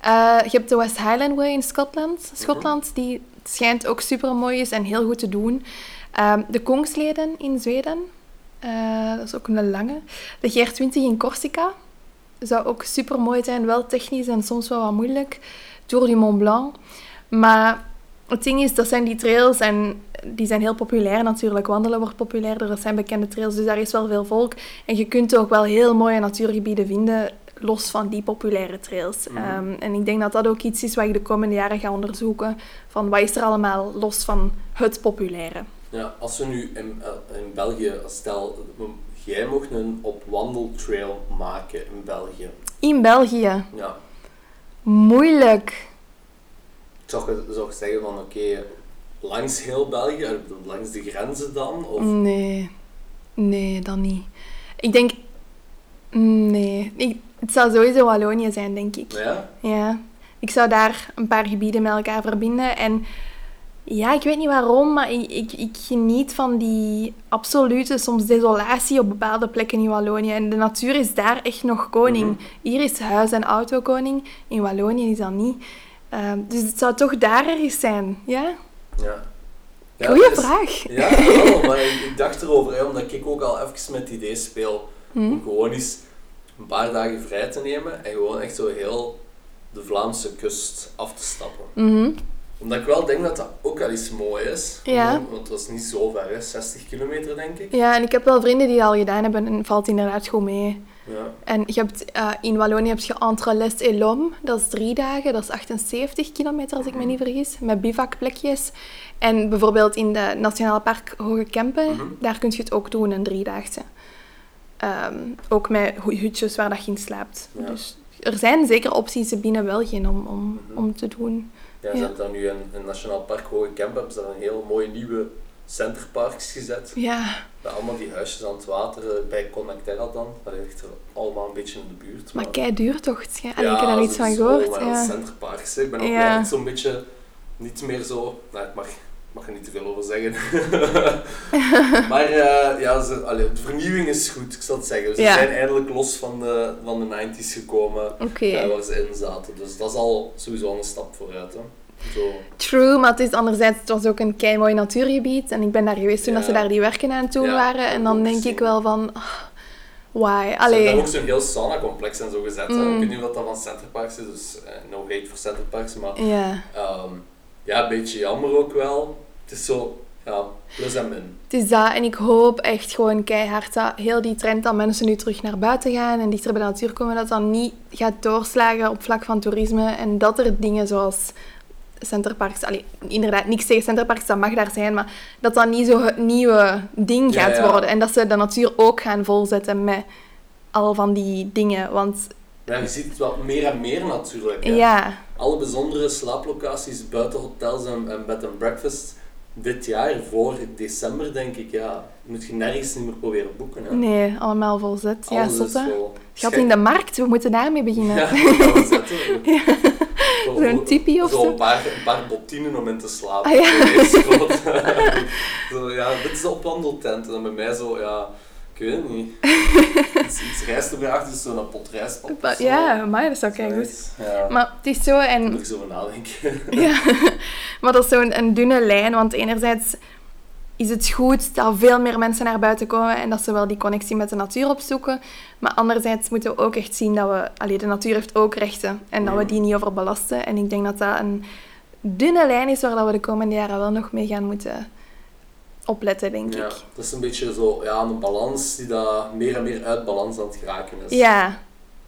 Eh, je hebt de West Highland Way in Schotland. Schotland, die schijnt ook super mooi is en heel goed te doen. Ehm, de Kongsleden in Zweden. Eh, dat is ook een lange. De GR20 in Corsica. Zou ook super mooi zijn. Wel technisch en soms wel wat moeilijk. Tour du Mont Blanc. Maar het ding is, dat zijn die trails en die zijn heel populair natuurlijk. Wandelen wordt populairder, dat zijn bekende trails, dus daar is wel veel volk. En je kunt ook wel heel mooie natuurgebieden vinden, los van die populaire trails. Mhm. Ehm, en ik denk dat dat ook iets is wat ik de komende jaren ga onderzoeken. Van wat is er allemaal los van het populaire. Ja, als we nu in, eh, in België, stel, jij mocht een op wandeltrail maken in België. In België, Ja, moeilijk. zou je, zou je zeggen van oké, langs heel België, eh, langs de grenzen dan? Of, Nee, nee, dat niet. Ik denk, nee. Ik, het zou sowieso Wallonië zijn, denk ik. Ja? Ja, ik zou daar een paar gebieden met elkaar verbinden. En ja, ik weet niet waarom, maar ik, ik, ik geniet van die absolute, soms desolatie op bepaalde plekken in Wallonië. En de natuur is daar echt nog koning. Mhm. Hier is huis- en auto koning, in Wallonië is dat niet. Ehm, dus het zou toch daar ergens zijn, ja? Ja. Ja, Goeie is- vraag. Ja, wel, maar ik, ik dacht erover, hè, omdat ik ook al even met het idee speel om gewoon eens een paar dagen vrij te nemen en gewoon echt zo heel de Vlaamse kust af te stappen. Mhm. Omdat ik wel denk dat dat ook wel iets mooi is. Ja. Gewoon, Want het was niet zo ver, hè, 60 kilometer denk ik. Ja, en ik heb wel vrienden die dat al gedaan hebben en het valt inderdaad goed mee. Ja. En je hebt, eh, in Wallonië heb je Entre Les et dat is drie dagen, dat is 78 kilometer als ik me niet vergis, met bivakplekjes. En bijvoorbeeld in de Nationaal Park Hoge Kempen, Mhm. daar kun je het ook doen, een driedaagse. Ehm, ook met hu- hutjes waar dat je in slaapt. Ja. Dus er zijn zeker opties binnen België om, om, om te doen. Ja, ze Ja. hebben dan nu in, in Nationaal Park Hoge Kemp hebben ze daar een heel mooie nieuwe centerparks gezet. Ja, Met allemaal die huisjes aan het water, bij Connecterra dan. Dat ligt er allemaal een beetje in de buurt. maar kei duur toch? Ja, ik heb daar iets van gehoord. maar Ja. centerparks, hè. ik ben ook Ja. zo'n beetje niet meer zo... Nou, mag, mag er niet te veel over zeggen. maar eh, ja, ze, allee, de vernieuwing is goed, ik zal het zeggen. Ze Ja. zijn eindelijk los van de, van de 90s gekomen. Eh, waar ze in zaten. Dus dat is al sowieso een stap vooruit. Hè. Zo. True, maar het is anderzijds, het was ook een kei mooi natuurgebied. En ik ben daar geweest toen Ja. dat ze daar die werken aan Ja, waren. En ik dan denk ik wel van, ah, why? Ze hebben Allee. ook zo'n heel sauna-complex en zo gezet. hè. Mm. Ik weet niet of dat van Centerparks is, dus eh, no hate voor Centerparks. Maar ehm, ja, een beetje jammer ook wel. Het is zo, ja, plus en min. Het is dat. En ik hoop echt gewoon keihard dat heel die trend dat mensen nu terug naar buiten gaan en dichter bij de natuur komen, dat dat niet gaat doorslagen op vlak van toerisme. En dat er dingen zoals centerparks, allee, inderdaad, niks tegen centerparks, dat mag daar zijn, maar dat dat niet zo het nieuwe ding Ja, gaat ja. worden. En dat ze de natuur ook gaan volzetten met al van die dingen. Want Ja, je ziet het wel meer en meer natuurlijk. hè. ja, Alle bijzondere slaaplocaties buiten hotels en, en bed and breakfast dit jaar, voor december denk ik, ja, moet je nergens niet meer proberen boeken. Hè. nee, allemaal volzet. Ja, Alles is zotte. vol. Schat in de markt, we moeten daarmee beginnen. Ja. Zo- Zo'n tipi of zo. Een paar, een paar bottinen om in te slapen. Ah, ja. Zo ja, dit is de opwandeltent. En dan bij mij zo, ja, ik weet het niet. iets, iets rijst erbij dus zo'n pot rijst op. Ja, maar dat zou kei goed. Ja, Maar het is zo en moet ik zo over nadenken. Ja, maar dat is zo'n een dunne lijn, want enerzijds is het goed dat veel meer mensen naar buiten komen en dat ze wel die connectie met de natuur opzoeken. Maar anderzijds moeten we ook echt zien dat we... Allee, de natuur heeft ook rechten en dat we die niet overbelasten. En ik denk dat dat een dunne lijn is waar we de komende jaren wel nog mee gaan moeten opletten, denk Ja, ik. dat is een beetje zo, ja, een balans die dat meer en meer uit balans aan het geraken is. Ja.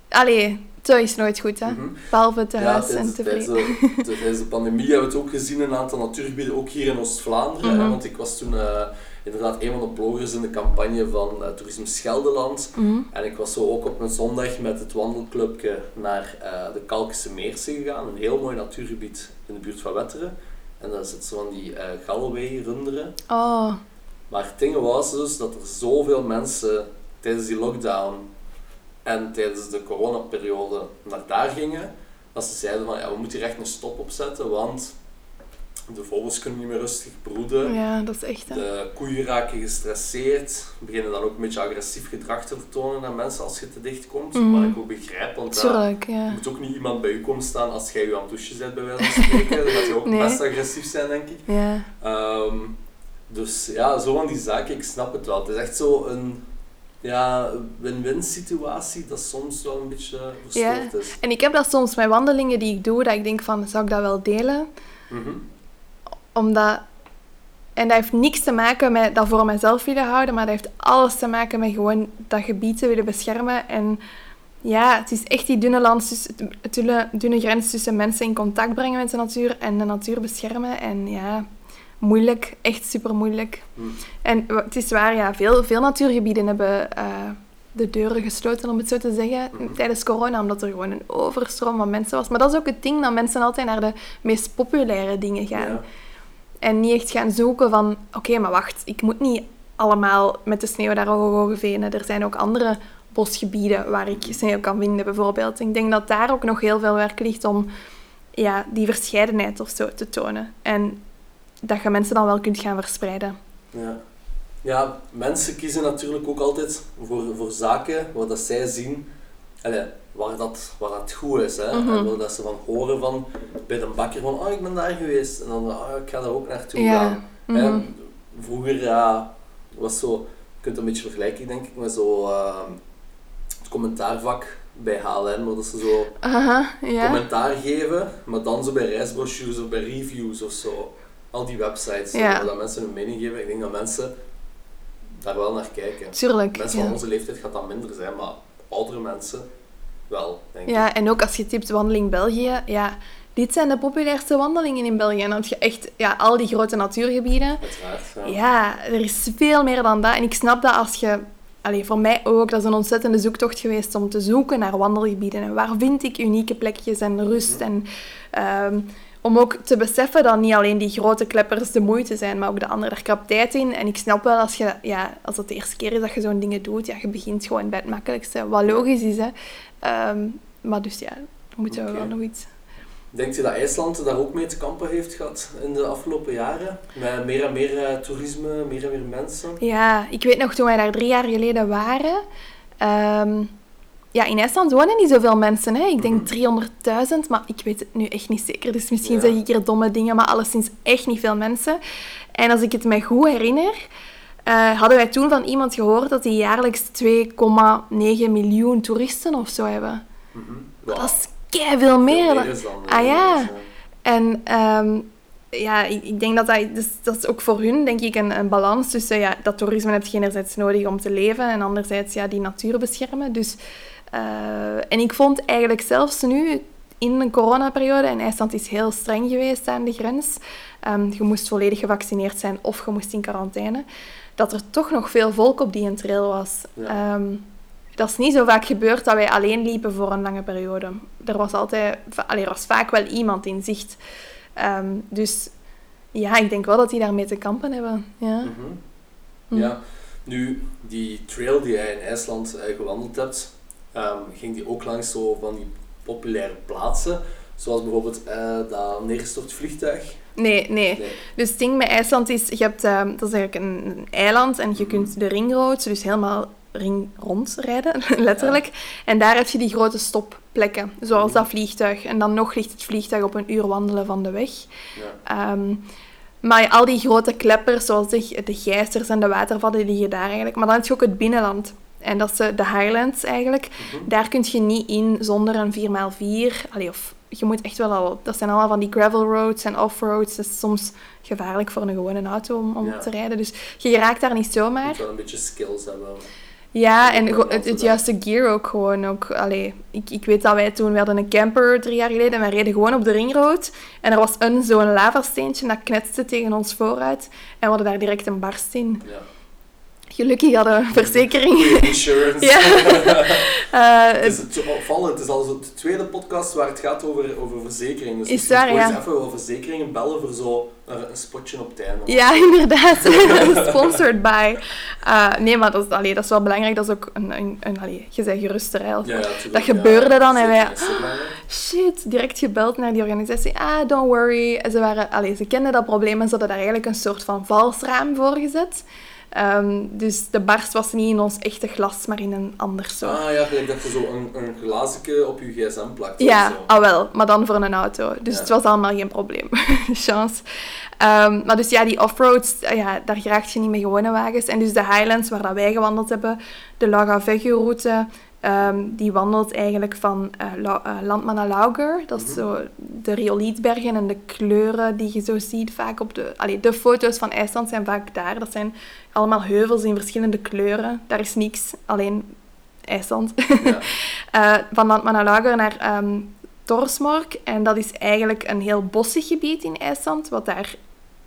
Allee, zo is nooit goed, hè. Mhm. Behalve te Ja, huis tijdens, en tijdens, de, tijdens de pandemie hebben we het ook gezien in een aantal natuurgebieden, ook hier in Oost-Vlaanderen. Mhm. Want ik was toen eh, inderdaad een van de bloggers in de campagne van eh, Toerisme Scheldeland. Mhm. En ik was zo ook op een zondag met het wandelclubje naar eh, de Kalkische Meersen gegaan. Een heel mooi natuurgebied in de buurt van Wetteren. En daar zit zo van die eh Galloway-runderen. Oh, Maar het ding was dus dat er zoveel mensen tijdens die lockdown en tijdens de coronaperiode naar daar gingen, dat ze zeiden van ja, we moeten hier echt een stop op zetten, want de vogels kunnen niet meer rustig broeden. ja, dat is echt, hè. De koeien raken gestresseerd, beginnen dan ook een beetje agressief gedrag te vertonen naar mensen als je te dicht komt. Mhm. Wat ik ook begrijp, want ja, Tuurlijk, ja. er moet ook niet iemand bij u komen staan als jij je aan het douchen bent, bij wijze van spreken. Dan gaat je ook Nee. best agressief zijn, denk ik. Ja. Ehm, dus ja, zo van die zaken, ik snap het wel. Het is echt zo een ja, win-win situatie dat soms wel een beetje verstoord is. En ik heb dat soms met wandelingen die ik doe, dat ik denk van, zou ik dat wel delen? Mhm. Omdat... En dat heeft niks te maken met dat voor mezelf willen houden, maar dat heeft alles te maken met gewoon dat gebied te willen beschermen. En ja, het is echt die dunne, dunne, dunne grens tussen mensen in contact brengen met de natuur en de natuur beschermen. En ja, moeilijk. Echt super moeilijk. Hm. En het is waar, ja, veel, veel natuurgebieden hebben eh, de deuren gesloten, om het zo te zeggen, Mhm. tijdens corona, omdat er gewoon een overstroom van mensen was. Maar dat is ook het ding, dat mensen altijd naar de meest populaire dingen gaan. Ja. En niet echt gaan zoeken van, oké, maar wacht, ik moet niet allemaal met de sneeuw daar hoge venen. Er zijn ook andere bosgebieden waar ik sneeuw kan vinden, bijvoorbeeld. Ik denk dat daar ook nog heel veel werk ligt om ja, die verscheidenheid of zo te tonen. En dat je mensen dan wel kunt gaan verspreiden. Ja. ja, mensen kiezen natuurlijk ook altijd voor, voor zaken waar dat zij zien waar, dat, waar dat goed is. Hè? Mhm. En dat ze van horen van bij de bakker van oh, ik ben daar geweest. En dan oh, ik ga daar ook naartoe Ja. gaan. Mhm. Hè, vroeger ja, was zo, je kunt het een beetje vergelijken denk ik met zo eh, het commentaarvak bij HLN, dat ze zo commentaar geven, maar dan zo bij reisbrochures of bij reviews of zo. Al die websites, waar dat mensen hun mening geven. Ik denk dat mensen daar wel naar kijken. Tuurlijk. Mensen ja. van onze leeftijd gaat dat minder zijn, maar oudere mensen wel, denk ik. Ja, en ook als je typt wandeling België, ja, dit zijn de populairste wandelingen in België. En dan heb je echt ja, al die grote natuurgebieden. Uiteraard. Ja. Ja, er is veel meer dan dat. En ik snap dat als je allee, voor mij ook, dat is een ontzettende zoektocht geweest om te zoeken naar wandelgebieden. En waar vind ik unieke plekjes en rust. En ehm, om ook te beseffen dat niet alleen die grote kleppers de moeite zijn, maar ook de andere. Daar krap tijd in. En ik snap wel, als, je, ja, als het de eerste keer is dat je zo'n dingen doet, ja, je begint gewoon bij het makkelijkste. Wat logisch is, hè. Ehm, maar dus ja, we moeten Oké. wel nog iets... Denkt u dat IJsland daar ook mee te kampen heeft gehad in de afgelopen jaren? Met meer en meer eh, toerisme, meer en meer mensen? Ja, ik weet nog toen wij daar drie jaar geleden waren. ehm, ja, in IJsland wonen niet zoveel mensen. Hè? Ik denk 300.000, maar ik weet het nu echt niet zeker. Dus misschien Ja. zeg ik hier domme dingen, maar alleszins echt niet veel mensen. En als ik het me goed herinner, eh, hadden wij toen van iemand gehoord dat die jaarlijks 2,9 miljoen toeristen of zo hebben. Ja, Dat is kei veel meer. meer is dan, eh, Ah ja. dus, eh, En ehm, ja, ik, denk dat dat, dus, dat is ook voor hun, denk ik, een, een balans tussen ja, dat toerisme heb je enerzijds nodig om te leven en anderzijds ja, die natuur beschermen. Dus, eh, en ik vond eigenlijk zelfs nu, in een coronaperiode, en IJsland is heel streng geweest aan de grens, ehm, je moest volledig gevaccineerd zijn of je moest in quarantaine, dat er toch nog veel volk op die trail was. Ja. Ehm, dat is niet zo vaak gebeurd dat wij alleen liepen voor een lange periode. Er was altijd, allee, er was vaak wel iemand in zicht. Ehm, dus ja, ik denk wel dat die daarmee te kampen hebben. Ja. mhm. Hm. Ja, nu, die trail die jij in IJsland eh, gewandeld hebt, ehm, ging die ook langs zo van die populaire plaatsen, zoals bijvoorbeeld eh, dat neergestort vliegtuig? Nee, nee. Nee. Dus het ding met IJsland is, je hebt, ehm, dat is eigenlijk een, een eiland en je kunt de ringroad, dus helemaal ring rondrijden, letterlijk. En daar heb je die grote stopplekken, zoals dat vliegtuig. En dan nog ligt het vliegtuig op een uur wandelen van de weg. Ja. Ehm, maar al die grote kleppers, zoals de, de gijzers en de watervallen, die je daar eigenlijk... Maar dan heb je ook het binnenland. En dat is de Highlands eigenlijk. Mhm. Daar kun je niet in zonder een 4x4. Allee, of je moet echt wel al... Dat zijn allemaal van die gravel roads en off-roads. Dat is soms gevaarlijk voor een gewone auto om, om Ja. te rijden. Dus je geraakt daar niet Je zomaar. moet wel een beetje skills hebben. Ja, en het, het juiste gear ook gewoon. Ook, allee, ik, ik weet dat wij toen, we hadden een camper drie jaar geleden en wij reden gewoon op de ringroad. En er was een zo'n lavasteentje dat knetste tegen ons vooruit. En we hadden daar direct een barst in. Ja. Gelukkig hadden we een verzekering. Insurance. Ja. Eh, Het is het opvallend, het is al zo de tweede podcast waar het gaat over, over verzekeringen. Dus Is waar, ja. even over verzekeringen bellen voor zo een, spotje op einde. ja, inderdaad. Sponsored by. Eh, nee, maar dat is, allee, dat is wel belangrijk. Dat is ook een... een, een allee, je. Ja, ja, tuurlijk, Dat ja. gebeurde dan en wij-. Shit, direct gebeld naar die organisatie. Ah, don't worry. Ze, waren, allee, ze kenden dat probleem en ze hadden daar eigenlijk een soort van valsraam voor gezet. Ehm, dus de barst was niet in ons echte glas, maar in een ander soort. Ah ja, gelijk dat je zo een, een glazenke op je gsm plakt. Ja, zo. ah wel, maar dan voor een auto. Dus Ja. het was allemaal geen probleem. Chance. Ehm, maar dus ja, die offroads, eh, ja, daar geraakt je niet met gewone wagens. En dus de Highlands, waar dat wij gewandeld hebben, de Lagavegio-route, ehm, die wandelt eigenlijk van La- naar Lauger. Dat is Mhm. zo de riolietbergen en de kleuren die je zo ziet vaak op de... Allee, de foto's van IJsland zijn vaak daar. Dat zijn allemaal heuvels in verschillende kleuren. Daar is niks, alleen IJsland. Ja. Eh, van Landmannalager naar ehm Torsmork. En dat is eigenlijk een heel bossig gebied in IJsland, wat daar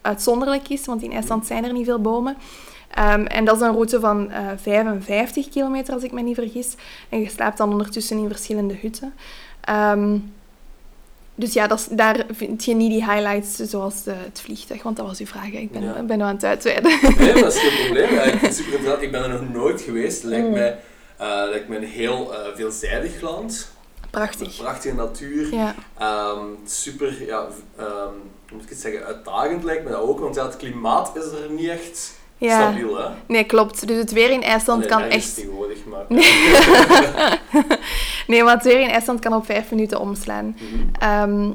uitzonderlijk is, want in IJsland zijn er niet veel bomen. Ehm, en dat is een route van eh 55 kilometer, als ik me niet vergis. En je slaapt dan ondertussen in verschillende hutten. Ehm, dus ja, dat is- daar vind je niet die highlights zoals de, het vliegtuig, want dat was uw vraag. hè. Ik ben, Ja. ben nu aan het uitweiden. Nee, dat is geen probleem. Ik het super interessant. Ik ben er nog nooit geweest. Mm. Lijkt mij, eh, lijkt mij een heel eh, veelzijdig land. Prachtig. Prachtige natuur. Ja. Ehm, super, ja, moet ik het zeggen, uitdagend lijkt me dat ook. Want ja, het klimaat is er niet echt ja. stabiel. Hè? Nee, klopt. Dus het weer in IJsland Nee, kan echt tegenwoordig, maar... Nee, maar het weer in IJsland kan op vijf minuten omslaan. Mhm. Ehm,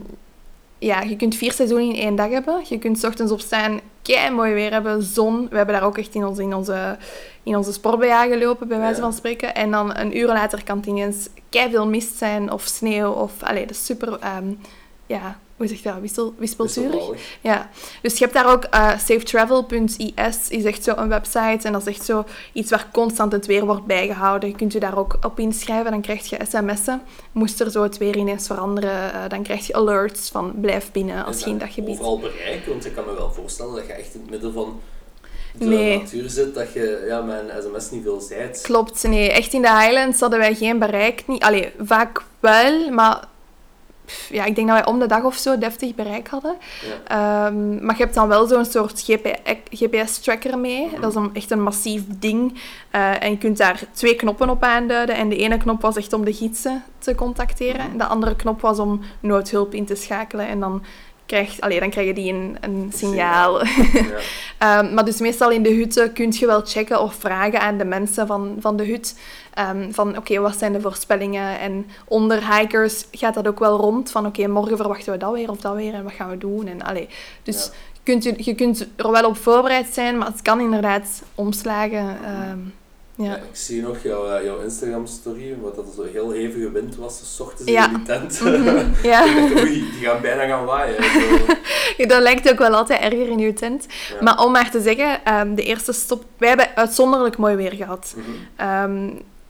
ja, je kunt vier seizoenen in één dag hebben. Je kunt 's ochtends opstaan, kei mooi weer hebben, zon. We hebben daar ook echt in onze, in onze, in onze gelopen, bij wijze Ja. van spreken. En dan een uur later kan het ineens kei veel mist zijn of sneeuw. Of, allee, dat is super, ehm, ja, hoe zeg je dat, Wissel, wispelturig. Ja, dus je hebt daar ook uh, safetravel.is, is echt zo een website en dat is echt zo iets waar constant het weer wordt bijgehouden. Je kunt je daar ook op inschrijven, dan krijg je sms'en. Moest er zo het weer ineens veranderen, eh, dan krijg je alerts van blijf binnen als je in dat gebied... overal bereiken? Want ik kan me wel voorstellen dat je echt in het midden van de Nee. natuur zit, dat je ja, een sms niet veel zijt. Klopt, nee. Echt in de Highlands hadden wij geen bereik. Niet, allee, vaak wel, maar ja, ik denk dat wij om de dag of zo deftig bereik hadden. Ja. Ehm, maar je hebt dan wel zo'n soort GPS-tracker mee. Mhm. Dat is een, echt een massief ding. Eh, en je kunt daar twee knoppen op aanduiden. En de ene knop was echt om de gidsen te contacteren. Mhm. En de andere knop was om noodhulp in te schakelen. En dan, krijg, allee, dan krijgen die een, een signaal. Ja. Ehm, maar dus meestal in de hutten kun je wel checken of vragen aan de mensen van, van de hut. ehm, van oké, wat zijn de voorspellingen? En onder hikers gaat dat ook wel rond. Van oké, morgen verwachten we dat weer of dat weer. En wat gaan we doen? En, allee, dus Ja. kunt, je, je kunt er wel op voorbereid zijn. Maar het kan inderdaad omslagen. ehm, Ja, ik zie nog jouw, eh, jouw Instagram-story, wat dat zo heel hevige wind was, dus ochtends Ja. in die tent. Mhm, ja. ik dacht, oei, die gaan bijna gaan waaien. Zo. Ja, dat lijkt ook wel altijd erger in je tent. Maar om maar te zeggen, ehm, de eerste stop... Wij hebben uitzonderlijk mooi weer gehad. Mhm. Ehm,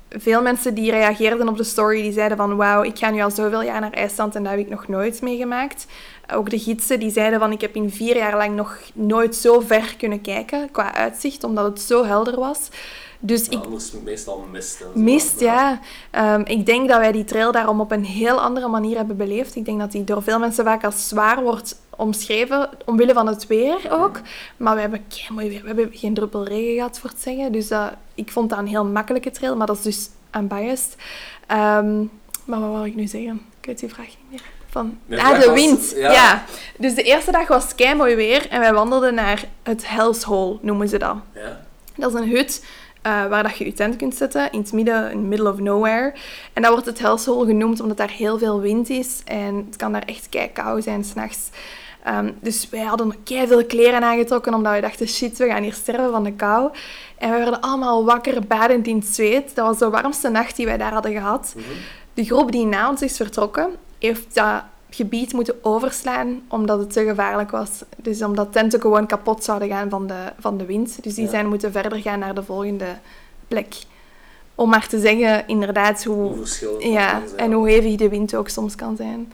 veel mensen die reageerden op de story, die zeiden van wauw, ik ga nu al zoveel jaar naar IJsland en dat heb ik nog nooit meegemaakt. Ook de gidsen die zeiden van ik heb in vier jaar lang nog nooit zo ver kunnen kijken qua uitzicht, omdat het zo helder was. Dus ik anders meestal mist. mist, ja. Ehm, ik denk dat wij die trail daarom op een heel andere manier hebben beleefd. Ik denk dat die door veel mensen vaak als zwaar wordt omschreven, omwille van het weer ook. Maar we hebben mooi weer. We hebben geen druppel regen gehad, voor het zeggen. Dus ik vond dat een heel makkelijke trail, maar dat is dus unbiased. Ehm maar wat wil ik nu zeggen? Ik weet die vraag niet meer. Van, ah, de was- wind. ja. Ja. Dus de eerste dag was kei mooi weer en wij wandelden naar het Hell's Hole, noemen ze dat. Ja? Dat is een hut eh, waar dat je je tent kunt zetten, in het midden, in the middle of nowhere. En dat wordt het Hell's Hole genoemd omdat daar heel veel wind is en het kan daar echt kei koud zijn s'nachts. Ehm dus wij hadden kei veel kleren aangetrokken omdat we dachten, shit, we gaan hier sterven van de kou. En we werden allemaal wakker, badend in het zweet. Dat was de warmste nacht die wij daar hadden gehad. Mhm. De groep die na ons is vertrokken, heeft dat gebied moeten overslaan omdat het te gevaarlijk was. Dus omdat tenten gewoon kapot zouden gaan van de, van de wind. Dus die Ja. zijn moeten verder gaan naar de volgende plek. Om maar te zeggen, inderdaad, Hoe hoe, verschillend ja, dat en hoe hevig de wind ook soms kan zijn.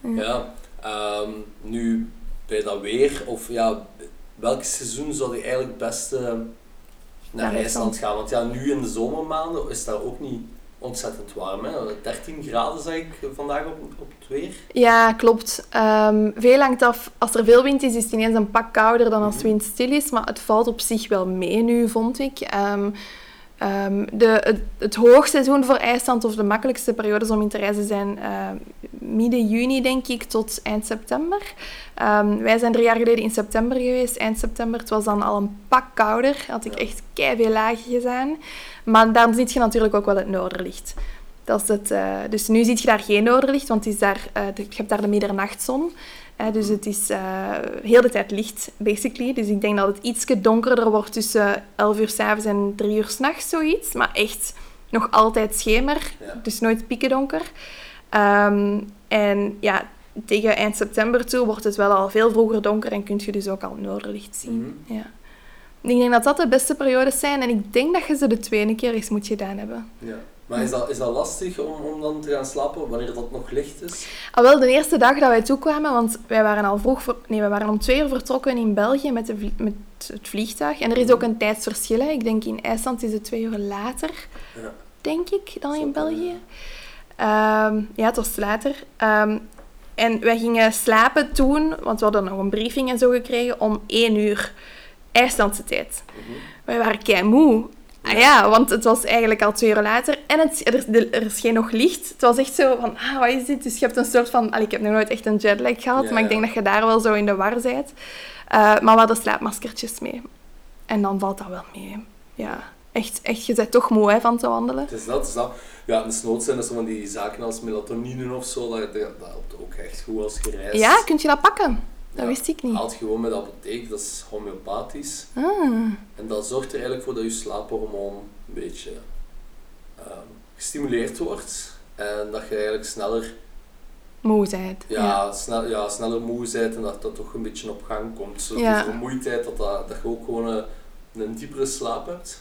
Mhm. Ja, ehm, nu bij dat weer, of ja, welk seizoen zou je eigenlijk het beste naar Naar IJsland IJsland. gaan? Want ja, nu in de zomermaanden is daar ook niet ontzettend warm. Hè? 13 graden zeg ik vandaag op, op het weer. Ja, klopt. Ehm, veel hangt af. Als er veel wind is, is het ineens een pak kouder dan als het wind stil is. Maar het valt op zich wel mee nu, vond ik. Ehm, ehm, de, het, het hoogseizoen voor IJsland, of de makkelijkste periodes om in te reizen, zijn ehm, midden juni, denk ik, tot eind september. Ehm, wij zijn drie jaar geleden in september geweest, eind september. Het was dan al een pak kouder. Had ik echt veel lagen gedaan. Maar daar zie je natuurlijk ook wel het noorderlicht. Dat is het, eh, dus nu zie je daar geen noorderlicht, want het is daar, eh, je hebt daar de middernachtzon. Dus het is eh, heel de tijd licht, basically. Dus ik denk dat het ietsje donkerder wordt tussen 11 uur s'avonds en 3 uur s'nachts, zoiets. Maar echt nog altijd schemer, Ja. dus nooit piekendonker. Ehm, en ja, tegen eind september toe wordt het wel al veel vroeger donker en kun je dus ook al noorderlicht zien. Mhm. ja. Ik denk dat dat de beste periodes zijn en ik denk dat je ze de tweede keer eens moet gedaan hebben. Ja. Maar is dat, is dat lastig om, om dan te gaan slapen wanneer dat nog licht is? Al wel, de eerste dag dat wij toekwamen, want wij waren al vroeg, nee, we waren om twee uur vertrokken in België met, de met het vliegtuig. En er is ook een tijdsverschil. Hè. Ik denk in IJsland is het twee uur later, Ja. denk ik, dan in België. Ehm, ja, het was later. Ehm, en wij gingen slapen toen, want we hadden nog een briefing en zo gekregen, om één uur IJslandse tijd. Mhm. Wij waren kei moe. Ah ja, want het was eigenlijk al twee uur later en het, er, is- er geen nog licht. Het was echt zo van, ah, wat is dit? Dus je hebt een soort van... allee, ik heb nog nooit echt een jetlag gehad, Ja, maar ik denk dat je daar wel zo in de war bent. Eh, maar we hadden slaapmaskertjes mee. En dan valt dat wel mee. Ja, echt, echt je bent toch moe hè, van te wandelen. Het is dat, het is dat. Ja, in de nood zijn zo van die zaken als melatonine of zo, dat, dat, dat helpt ook echt goed als je reist. Ja, kun je dat pakken? Dat Ja, wist ik niet. Haalt gewoon met de apotheek, dat is homeopathisch. Ah, En dat zorgt er eigenlijk voor dat je slaaphormoon een beetje ehm, gestimuleerd wordt. En dat je eigenlijk sneller, moeheid. ja, Snel, ja, sneller moe bent en dat dat toch een beetje op gang komt. Zo, Ja. Die vermoeidheid, dat, dat, dat je ook gewoon een, een diepere slaap hebt.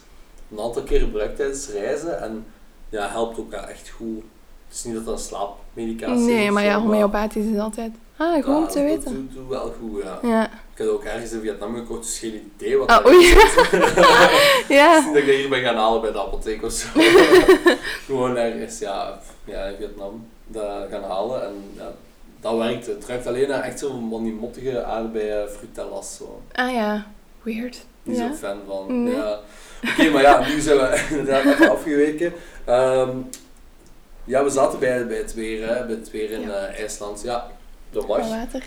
Een aantal keer gebruikt tijdens reizen en ja, helpt ook echt goed Het is niet dat dat een slaapmedicatie is. Nee, maar ja, homeopathisch is altijd... Ah, goed om te dat weten. doet- doet wel goed, ja. Ja. Ik heb ook ergens in Vietnam gekocht, dus geen idee wat Ah, dat oei. is. Ja. Dat ik dat hier ben gaan halen bij de apotheek of zo. Gewoon ergens, ja, ja, in Vietnam dat gaan halen en ja, dat werkt. Het ruikt alleen naar echt zo van die mottige aardbeien fruitellas. Zo. Ah ja, weird. Niet Ja. zo fan van. Nee. Ja. Oké, maar ja, nu zijn we inderdaad even afgeweken. Ehm, ja, we zaten bij, bij het weer, hè, bij het weer in Ja. eh, IJsland. Ja, dat mag. water.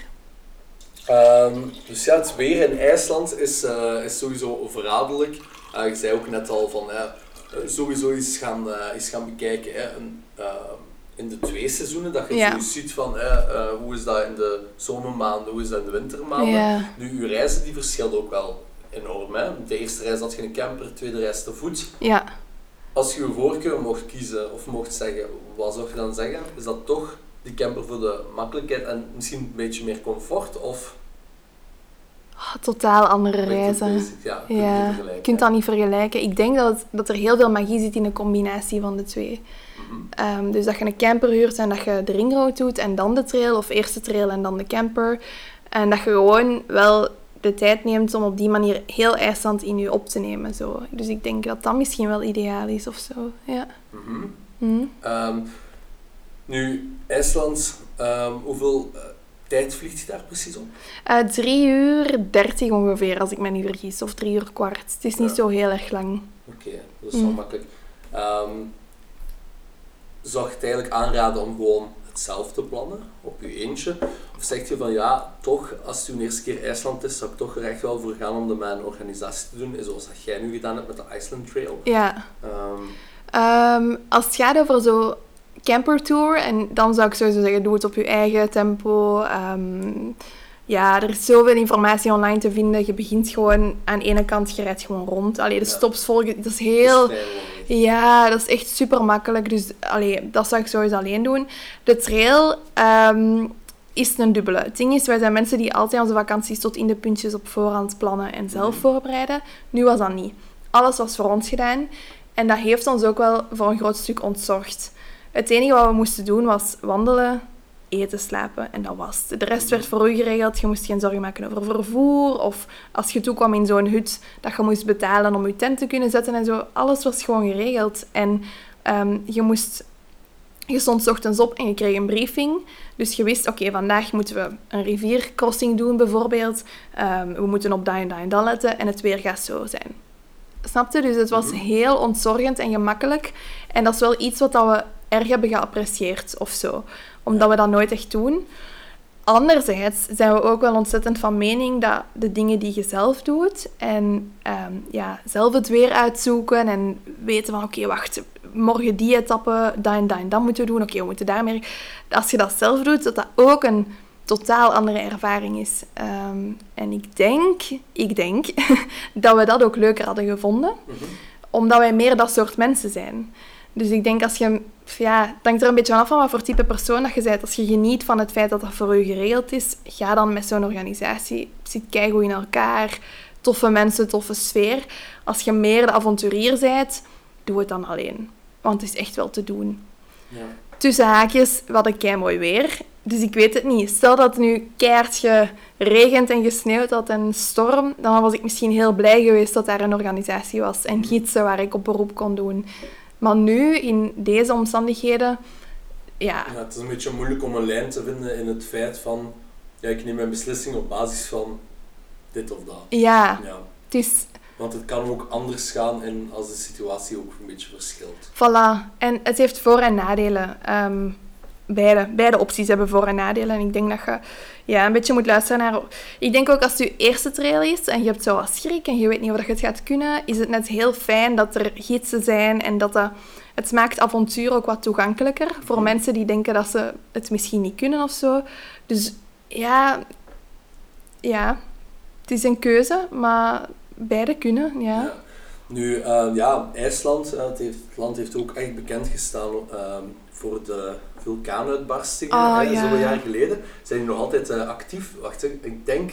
Ehm, dus ja, het weer in IJsland is, eh, is sowieso verraderlijk. Eh, je zei ook net al van eh, eh, sowieso eens gaan, eh, eens gaan bekijken. Hè, een, eh, in de twee seizoenen, dat je Ja. ziet van eh, eh, hoe is dat in de zomermaanden, hoe is dat in de wintermaanden. Ja. Nu, je reizen die verschillen ook wel enorm. Hè? De eerste reis had je een camper, de tweede reis te voet. Ja. Als je je voorkeur mocht kiezen of mocht zeggen, wat zou je dan zeggen? Is dat toch die camper voor de makkelijkheid en misschien een beetje meer comfort? Of Ah, totaal andere reizen. Ja, kun je Ja, niet je kunt dat niet vergelijken. Ik denk dat, het- dat er heel veel magie zit in de combinatie van de twee. Mhm. Ehm, dus dat je een camper huurt en dat je de ringroad doet en dan de trail, of eerst de trail en dan de camper. En dat je gewoon wel de tijd neemt om op die manier heel IJsland in je op te nemen. Zo. Dus ik denk dat dat misschien wel ideaal is of zo. Ja. Mhm. Hm. Ehm, nu, IJsland, ehm, hoeveel eh, tijd vliegt je daar precies op? Eh, drie uur dertig ongeveer, als ik me niet vergis. Of drie uur kwart. Het is niet Ja. zo heel erg lang. Oké, dat is wel Mm. makkelijk. Ehm, zou je het eigenlijk aanraden om gewoon het zelf te plannen op je eentje? Of zeg je van ja, toch, als het je eerste keer IJsland is, zou ik toch er echt wel voor gaan om dat met een organisatie te doen, zoals dat jij nu gedaan hebt met de Iceland Trail. Ja. Ehm, Ehm, als het gaat over zo campertour, en dan zou ik sowieso zeggen, doe het op je eigen tempo. Ehm, ja, er is zoveel informatie online te vinden. Je begint gewoon aan de ene kant, je rijdt gewoon rond. Allee, de Ja. stops volgen, dat is dat heel... is. Ja, dat is echt super makkelijk. Dus allee, dat zou ik sowieso alleen doen. De trail is een dubbele. Het ding is, wij zijn mensen die altijd onze vakanties tot in de puntjes op voorhand plannen en zelf Mhm. voorbereiden. Nu was dat niet. Alles was voor ons gedaan. En dat heeft ons ook wel voor een groot stuk ontzorgd. Het enige wat we moesten doen was wandelen, eten, slapen en dat was het. De rest werd voor u geregeld. Je moest geen zorgen maken over vervoer of als je toekwam in zo'n hut dat je moest betalen om je tent te kunnen zetten en zo. Alles was gewoon geregeld. En ehm, je moest... Je stond 's ochtends op en je kreeg een briefing. Dus je wist, oké, vandaag moeten we een riviercrossing doen bijvoorbeeld. Ehm, we moeten op dat en dat en dat letten en het weer gaat zo zijn. Snapte? Dus het was Mhm. heel ontzorgend en gemakkelijk. En dat is wel iets wat dat we erg hebben geapprecieerd of zo. Omdat we dat nooit echt doen. Anderzijds zijn we ook wel ontzettend van mening dat de dingen die je zelf doet en ehm, ja, zelf het weer uitzoeken en weten van oké, wacht, morgen die etappe, dat en dat en dat moeten we doen, oké, we moeten daar meer... Als je dat zelf doet, dat dat ook een totaal andere ervaring is. Ehm, en ik denk, ik denk dat we dat ook leuker hadden gevonden, Mhm. omdat wij meer dat soort mensen zijn. Dus ik denk als je, ja, het hangt er een beetje vanaf van wat voor type persoon dat je bent. Als je geniet van het feit dat dat voor je geregeld is, ga dan met zo'n organisatie. Zit keigoed in elkaar, toffe mensen, toffe sfeer. Als je meer de avonturier bent, doe het dan alleen. Want het is echt wel te doen. Ja. Tussen haakjes, we hadden kei mooi weer. Dus ik weet het niet. Stel dat het nu keihard geregend en gesneeuwd had en storm, dan was ik misschien heel blij geweest dat daar een organisatie was en gidsen waar ik op beroep kon doen. Maar nu, in deze omstandigheden, ja, Ja, het is een beetje moeilijk om een lijn te vinden in het feit van, ja, ik neem mijn beslissing op basis van dit of dat. ja, Ja. het is Want het kan ook anders gaan en als de situatie ook een beetje verschilt. Voilà. En het heeft voor- en nadelen. Ehm, beide, beide opties hebben voor- en nadelen. En ik denk dat je ja, een beetje moet luisteren naar... Ik denk ook als het je eerste trail is en je hebt zo wat schrik en je weet niet of je het gaat kunnen, is het net heel fijn dat er gidsen zijn en dat dat... Het maakt avontuur ook wat toegankelijker voor mensen die denken dat ze het misschien niet kunnen of zo. Dus ja, ja, het is een keuze, maar beide kunnen, ja. Ja. Nu, eh, ja, IJsland, eh, het, heeft, het land heeft ook echt bekend gestaan ehm, voor de vulkaanuitbarstingen, Ah, hè, ja. zoveel jaar geleden. Zijn die nog altijd eh, actief? Wacht, ik denk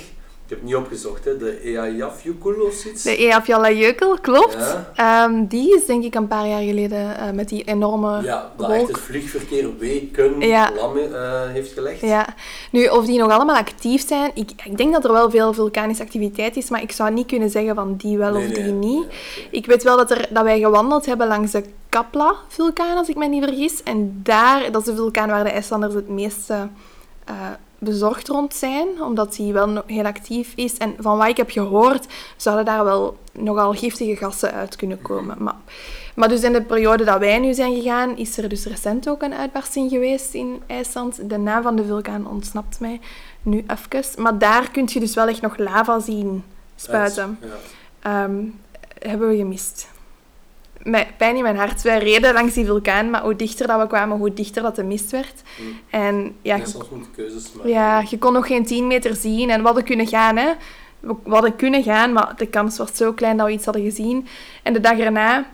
Ik heb het niet opgezocht, hè. De Eyjafjallajökull of zoiets. De Eyjafjallajökull, klopt. Ja. Ehm, die is denk ik een paar jaar geleden eh, met die enorme Ja, dat echt het vliegverkeer weken Ja. lam eh, heeft gelegd. Ja, nu of die nog allemaal actief zijn, ik, ik denk dat er wel veel vulkanische activiteit is, maar ik zou niet kunnen zeggen van die wel Nee, of nee. die niet. Ja. Ik weet wel dat, er, dat wij gewandeld hebben langs de Kapla-vulkaan, als ik me niet vergis. En daar, dat is de vulkaan waar de IJslanders het meeste eh, bezorgd rond zijn, omdat die wel heel actief is. En van wat ik heb gehoord, zouden daar wel nogal giftige gassen uit kunnen komen. Maar, maar dus in de periode dat wij nu zijn gegaan, is er dus recent ook een uitbarsting geweest in IJsland. De naam van de vulkaan ontsnapt mij nu even. Maar daar kun je dus wel echt nog lava zien spuiten. Ja. Ehm, hebben we gemist. Met pijn in mijn hart. Wij reden langs die vulkaan, maar hoe dichter dat we kwamen, hoe dichter dat de mist werd. Mm. En ja, je, keuzes maken. ja, je kon nog geen 10 meter zien. En we hadden kunnen gaan, hè. We, we hadden kunnen gaan, maar de kans was zo klein dat we iets hadden gezien. En de dag erna,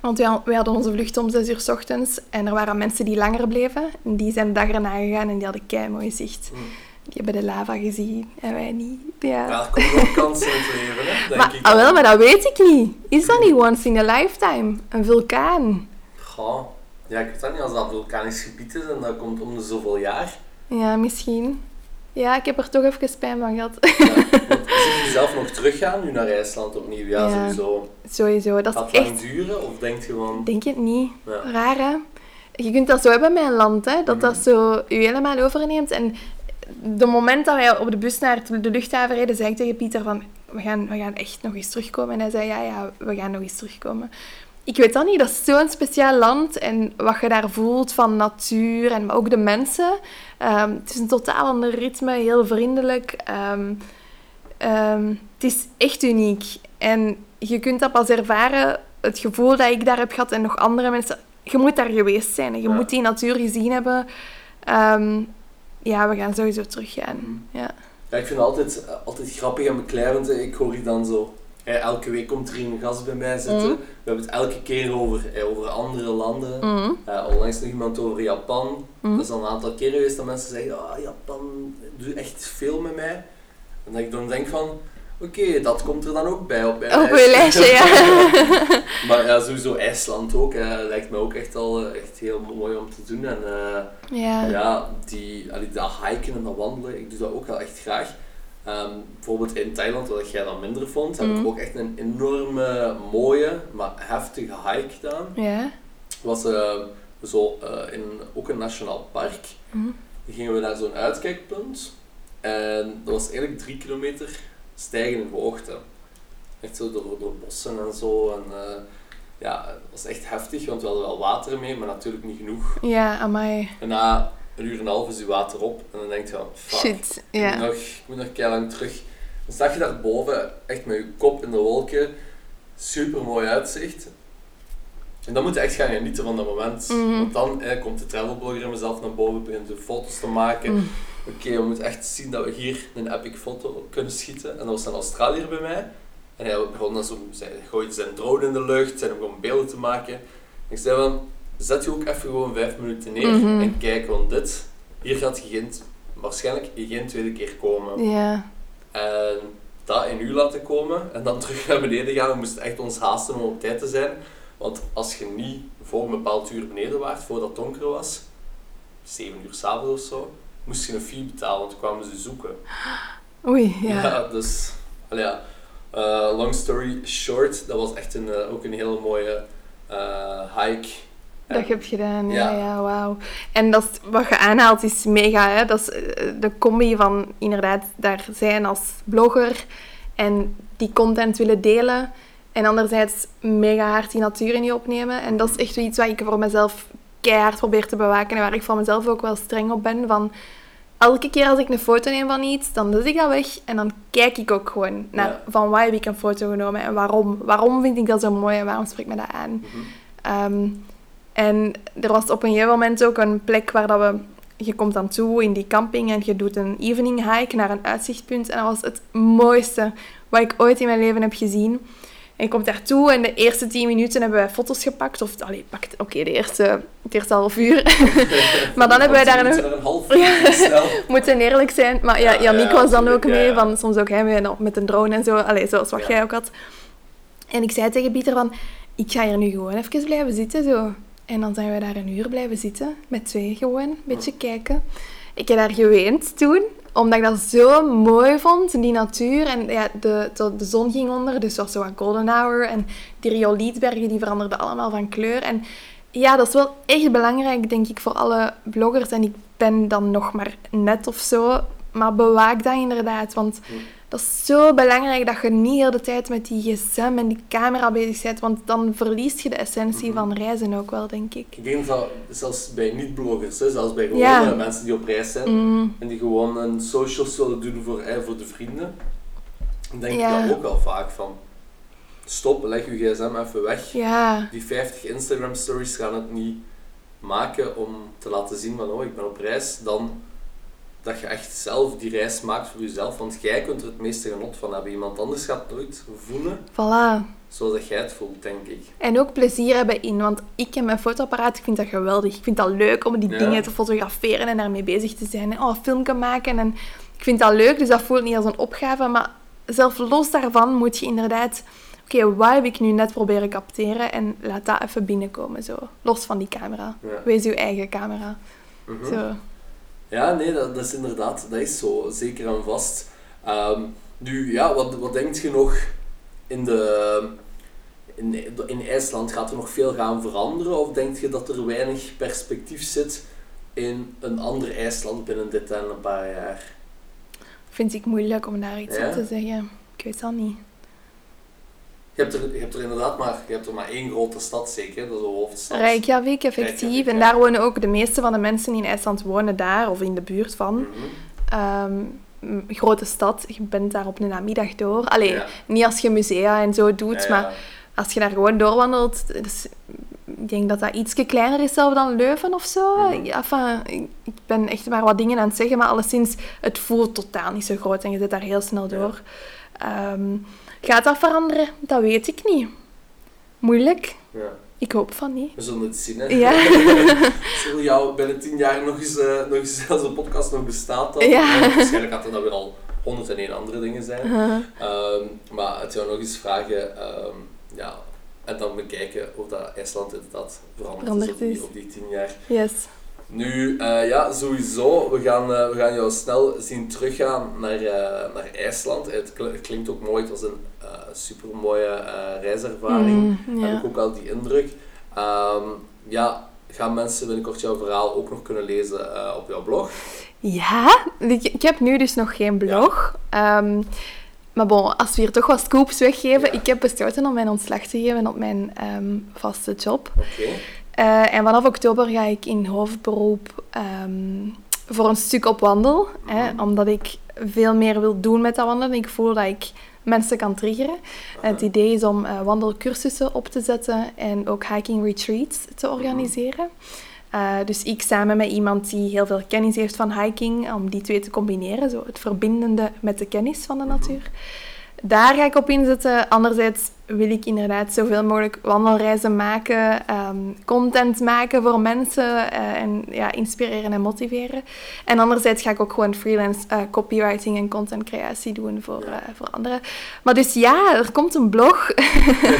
want wij, wij hadden onze vlucht om 6 uur s ochtends. En er waren mensen die langer bleven. En die zijn de dag erna gegaan en die hadden kei mooi zicht. Mm. Die hebben de lava gezien en wij niet. Ja. Er komen wel kansen in het leven, hè, denk Maar, ik. ah, wel, maar dat weet ik niet. Is dat niet once in a lifetime? Een vulkaan? Goh. Ja, ik weet dat niet. Als dat vulkanisch gebied is en dat komt om de zoveel jaar. Ja, misschien. Ja, ik heb er toch even spijt van gehad. Ja. Zie je zelf nog teruggaan nu naar IJsland opnieuw? Ja, Ja. sowieso. Sowieso, dat Gaat lang echt... duren of denk je gewoon... Denk je het niet? Ja. Raar, hè? Je kunt dat zo hebben met een land, hè? Dat dat Mhm. zo je helemaal overneemt. En de moment dat wij op de bus naar de luchthaven reden, zei ik tegen Pieter van... We gaan, we gaan echt nog eens terugkomen. En hij zei, ja, ja, we gaan nog eens terugkomen. Ik weet dat niet, dat is zo'n speciaal land. En wat je daar voelt van natuur en ook de mensen. Ehm, het is een totaal ander ritme, heel vriendelijk. Ehm, ehm, het is echt uniek. En je kunt dat pas ervaren, het gevoel dat ik daar heb gehad en nog andere mensen. Je moet daar geweest zijn en je Ja. moet die natuur gezien hebben. Ja, we gaan sowieso teruggaan. Ja. Ja, ik vind het altijd, eh, altijd grappig en beklijvend. Ik hoor hier dan zo... elke week komt er hier een gast bij mij zitten. Mhm. We hebben het elke keer over, over andere landen. Eh, onlangs nog iemand over Japan. Mhm. Dat is al een aantal keren geweest dat mensen zeggen, ah, Japan doet echt veel met mij. En dat ik dan denk van, oké, dat komt er dan ook bij op mijn Op lijstje, ja. maar ja, sowieso IJsland ook, eh, lijkt me ook echt al eh, echt heel mooi om te doen. En eh, ja. ja, die, allee, dat hiken en dat wandelen, ik doe dat ook wel echt graag. Ehm, bijvoorbeeld in Thailand, wat jij dan minder vond, heb ik ook echt een enorme, mooie, maar heftige hike gedaan. Ja. was eh, zo in ook een nationaal park. Mhm. Dan gingen we naar zo'n uitkijkpunt. En dat was eigenlijk drie kilometer stijgen in hoogte. Echt zo door, door bossen en zo. En eh, ja, het was echt heftig, want we hadden wel water mee, maar natuurlijk niet genoeg. Ja, amai. En na een uur en een half is je water op. En dan denk je van, fuck, Shit. ik, moet nog, ik moet nog lang terug. Dan sta je daar boven, echt met je kop in de wolken. Super mooi uitzicht. En dan moet je echt gaan genieten van dat moment. Mhm. Want dan eh, komt de travelblogger in mezelf naar boven, begint de foto's te maken. Mm. Oké, we moeten echt zien dat we hier een epic foto kunnen schieten. En dat was een Australiër bij mij. En hij begon dan zo, zij gooide zijn drone in de lucht, zijn gewoon beelden te maken. ik zei van, zet je ook even gewoon vijf minuten neer Mhm. en kijk, want dit, hier gaat je geen, waarschijnlijk geen tweede keer komen. Ja. En dat in u laten komen en dan terug naar beneden gaan. We moesten echt ons haasten om op tijd te zijn. Want als je niet voor een bepaald uur beneden waart, voordat het donker was, 7 uur s'avonds of zo, moest je een fee betalen, want toen kwamen ze zoeken. Oei, ja. dus, allee, ja. Eh, long story short, dat was echt een, eh, ook een hele mooie eh, hike. Dat je hebt gedaan, ja, Ja. ja, wauw. En dat is, wat je aanhaalt is mega, hè. Dat is de combi van inderdaad daar zijn als blogger en die content willen delen. En anderzijds mega hard die natuur in je opnemen. En dat is echt iets wat ik voor mezelf keihard probeer te bewaken en waar ik voor mezelf ook wel streng op ben. Van elke keer als ik een foto neem van iets, dan zet ik dat weg en dan kijk ik ook gewoon naar Ja. van waar heb ik een foto genomen en waarom. Waarom vind ik dat zo mooi en waarom spreekt me dat aan. Mhm. Ehm, en er was op een gegeven moment ook een plek waar dat we... Je komt dan toe in die camping en je doet een evening hike naar een uitzichtpunt. En dat was het mooiste wat ik ooit in mijn leven heb gezien. En je komt daartoe en de eerste tien minuten hebben wij foto's gepakt. Of, allee, pakt, oké, de eerste, het eerste half uur. maar dan hebben wij daar een half uur snel. Moeten eerlijk zijn. Maar ja, Yannick was dan ook mee. Van, soms ook hij mee met een drone en zo. Allee, zoals wat jij ook had. En ik zei tegen Pieter van... Ik ga hier nu gewoon even blijven zitten, zo. En dan zijn we daar een uur blijven zitten. Met twee gewoon. Een beetje kijken. Ik heb daar geweend toen. Omdat ik dat zo mooi vond, die natuur. En ja, de, de, de zon ging onder, dus was zo wat golden hour. En die riolietbergen, die veranderden allemaal van kleur. En ja, dat is wel echt belangrijk, denk ik, voor alle bloggers. En ik ben dan nog maar net of zo. Maar bewaak dat inderdaad, want. Dat is zo belangrijk dat je niet heel de tijd met die gsm en die camera bezig bent. Want dan verlies je de essentie Mhm. van reizen ook wel, denk ik. Ik denk dat zelfs bij niet-bloggers, zelfs bij Ja. gewone mensen die op reis zijn Mm, en die gewoon een socials willen doen voor, hè, voor de vrienden, denk Ja. ik dat ook wel vaak van. Stop, leg je gsm even weg. ja, Die 50 Instagram stories gaan het niet maken om te laten zien van oh, ik ben op reis. Dan dat je echt zelf die reis maakt voor jezelf. Want jij kunt er het meeste genot van hebben. Iemand anders gaat het nooit voelen voilà. zoals dat jij het voelt, denk ik. En ook plezier hebben in, want ik heb mijn fotoapparaat, ik vind dat geweldig. Ik vind dat leuk om die Ja. dingen te fotograferen en daarmee bezig te zijn. En, oh, een filmpje maken. En ik vind dat leuk, dus dat voelt niet als een opgave. Maar zelf los daarvan moet je inderdaad... Oké, wat heb ik nu net proberen capteren? En laat dat even binnenkomen, zo. Los van die camera. Ja. Wees uw eigen camera. Mhm. Zo. Ja, nee, dat, dat is inderdaad, dat is zo, zeker en vast. Ehm, nu, ja, wat, wat denk je nog in de... In, in IJsland gaat er nog veel gaan veranderen? Of denk je dat er weinig perspectief zit in een ander IJsland binnen dit en een paar jaar? Vind ik moeilijk om daar iets Ja? op te zeggen. Ik weet dat niet. Je hebt, er, je hebt er inderdaad maar, je hebt er maar één grote stad zeker, dat is de hoofdstad. Reykjavik, effectief. Reykjavik, En daar wonen ook de meeste van de mensen in IJsland wonen daar, of in de buurt van. Mhm. Ehm, m- grote stad, je bent daar op een namiddag door. Allee, Ja. niet als je musea en zo doet, Ja, maar als je daar gewoon doorwandelt... Dus, ik denk dat dat iets kleiner is zelf dan Leuven of zo. Mhm. Enfin, ik, ben echt maar wat dingen aan het zeggen, maar alleszins, het voelt totaal niet zo groot en je zit daar heel snel door. Ehm, gaat dat veranderen? Dat weet ik niet. Moeilijk? Ja. Ik hoop van niet. We zullen het zien, hè. Ja. Zullen jou binnen tien jaar nog eens, eh, nog eens als de podcast nog bestaat dan? Ja. Waarschijnlijk gaat er dan weer al 101 andere dingen zijn. Uh, Ehm, maar het zou nog eens vragen, ehm, ja, en dan bekijken of dat IJsland inderdaad veranderd, Veranderd is, op die, op die tien jaar. yes. Nu, eh, ja, sowieso, we gaan, eh, we gaan jou snel zien teruggaan naar, eh, naar IJsland. Het kl- het klinkt ook mooi, het was een super mooie reiservaring. Mm, Heb ik ook al die indruk. Ehm, ja, gaan mensen binnenkort jouw verhaal ook nog kunnen lezen op jouw blog? Ja, ik, ik heb nu dus nog geen blog. Ehm, maar bon, als we hier toch wat scoops weggeven, Ja. ik heb besloten om mijn ontslag te geven op mijn ehm, vaste job. Oké. Eh, en vanaf oktober ga ik in hoofdberoep ehm, voor een stuk op wandel. Hè, Mhm. omdat ik veel meer wil doen met dat wandelen. Ik voel dat ik mensen kan triggeren. Het idee is om eh, wandelcursussen op te zetten en ook hiking retreats te organiseren. Eh, dus ik samen met iemand die heel veel kennis heeft van hiking, om die twee te combineren. Zo het verbindende met de kennis van de natuur. Daar ga ik op inzetten. Anderzijds wil ik inderdaad zoveel mogelijk wandelreizen maken, ehm, content maken voor mensen eh, en ja, inspireren en motiveren. En anderzijds ga ik ook gewoon freelance eh, copywriting en contentcreatie doen voor, eh, voor anderen. Maar dus ja, er komt een blog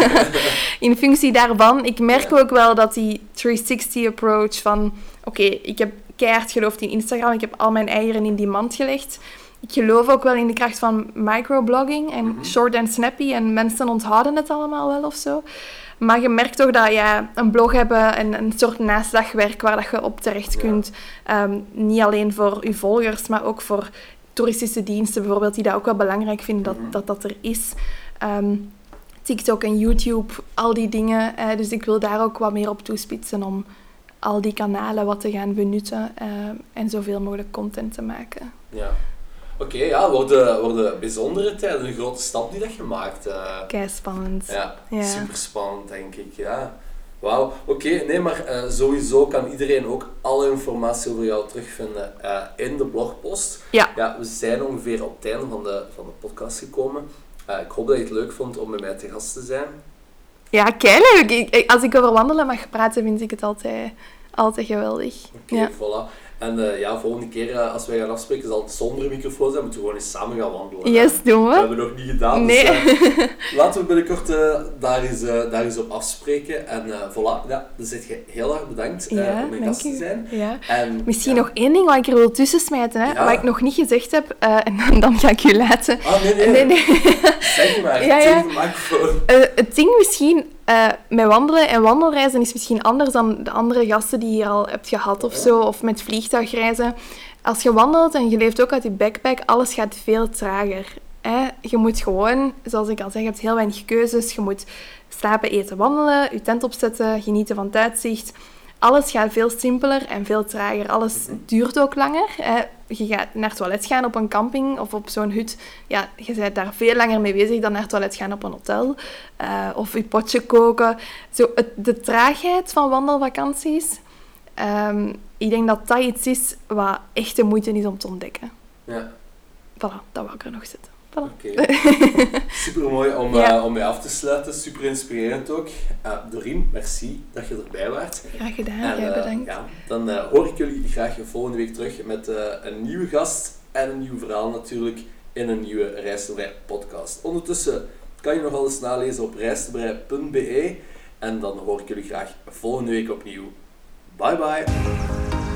in functie daarvan. Ik merk ook wel dat die 360 approach van oké, ik heb keihard geloofd in Instagram, ik heb al mijn eieren in die mand gelegd. Ik geloof ook wel in de kracht van microblogging en Mhm. short en snappy. En mensen onthouden het allemaal wel of zo. Maar je merkt toch dat ja, een blog hebben en een soort naastdagwerk waar dat je op terecht Ja. kunt. Ehm, niet alleen voor je volgers, maar ook voor toeristische diensten bijvoorbeeld, die dat ook wel belangrijk vinden dat Mhm. dat, dat er is. Ehm, TikTok en YouTube, al die dingen. eh, dus ik wil daar ook wat meer op toespitsen om al die kanalen wat te gaan benutten eh, en zoveel mogelijk content te maken. Ja. Oké, ja, worden, worden bijzondere tijden, een grote stap die dat je maakt. eh. Kei spannend. ja, Ja. super spannend denk ik. Ja. Wauw, oké, nee, maar eh, sowieso kan iedereen ook alle informatie over jou terugvinden eh, in de blogpost. Ja. Ja, we zijn ongeveer op het einde van de, van de podcast gekomen. Ik hoop dat je het leuk vond om bij mij te gast te zijn. Ja, keileuk. Als ik over wandelen mag praten, vind ik het altijd, altijd geweldig. Oké, Ja. voilà. En eh, ja, volgende keer eh, als wij gaan afspreken zal het zonder microfoon zijn. Moeten we gewoon eens samen gaan wandelen. hè. Yes, doen Dat we. hebben we nog niet gedaan. Nee. Dus, eh, laten we binnenkort daar, eens, daar eens op afspreken. En voilà, ja, dan zit je heel erg bedankt Ja, om mijn gast te zijn. Ja. En, Misschien ja. nog één ding wat ik er wil tussen smijten, hè, Ja. wat ik nog niet gezegd heb, en dan, dan ga ik u laten. Ah, nee, nee. Nee, nee. Zeg maar, Ja, ja. het ding misschien eh, met wandelen en wandelreizen is misschien anders dan de andere gasten die je hier al hebt gehad of zo, of met vliegtuigreizen. Als je wandelt en je leeft ook uit je backpack, alles gaat veel trager. Je moet gewoon, zoals ik al zeg, je hebt heel weinig keuzes. Je moet slapen, eten, wandelen, je tent opzetten, genieten van het uitzicht. Alles gaat veel simpeler en veel trager. Alles duurt ook langer. Je gaat naar het toilet gaan op een camping of op zo'n hut. Ja, je bent daar veel langer mee bezig dan naar het toilet gaan op een hotel. Eh, of je potje koken. Zo, het, de traagheid van wandelvakanties. ehm, ik denk dat dat iets is wat echt de moeite is om te ontdekken. Ja, Voilà, dat wou ik er nog zetten. Voilà. Super mooi om, Ja. eh, om mee af te sluiten. Super inspirerend ook. Uh, Doreen, merci dat je erbij was. Graag gedaan, En, eh, bedankt. ja, dan hoor ik jullie graag volgende week terug met een nieuwe gast en een nieuw verhaal natuurlijk in een nieuwe Rijstenbrei podcast. Ondertussen kan je nog alles nalezen op rijstenbrei.be en dan hoor ik jullie graag volgende week opnieuw. Bye bye!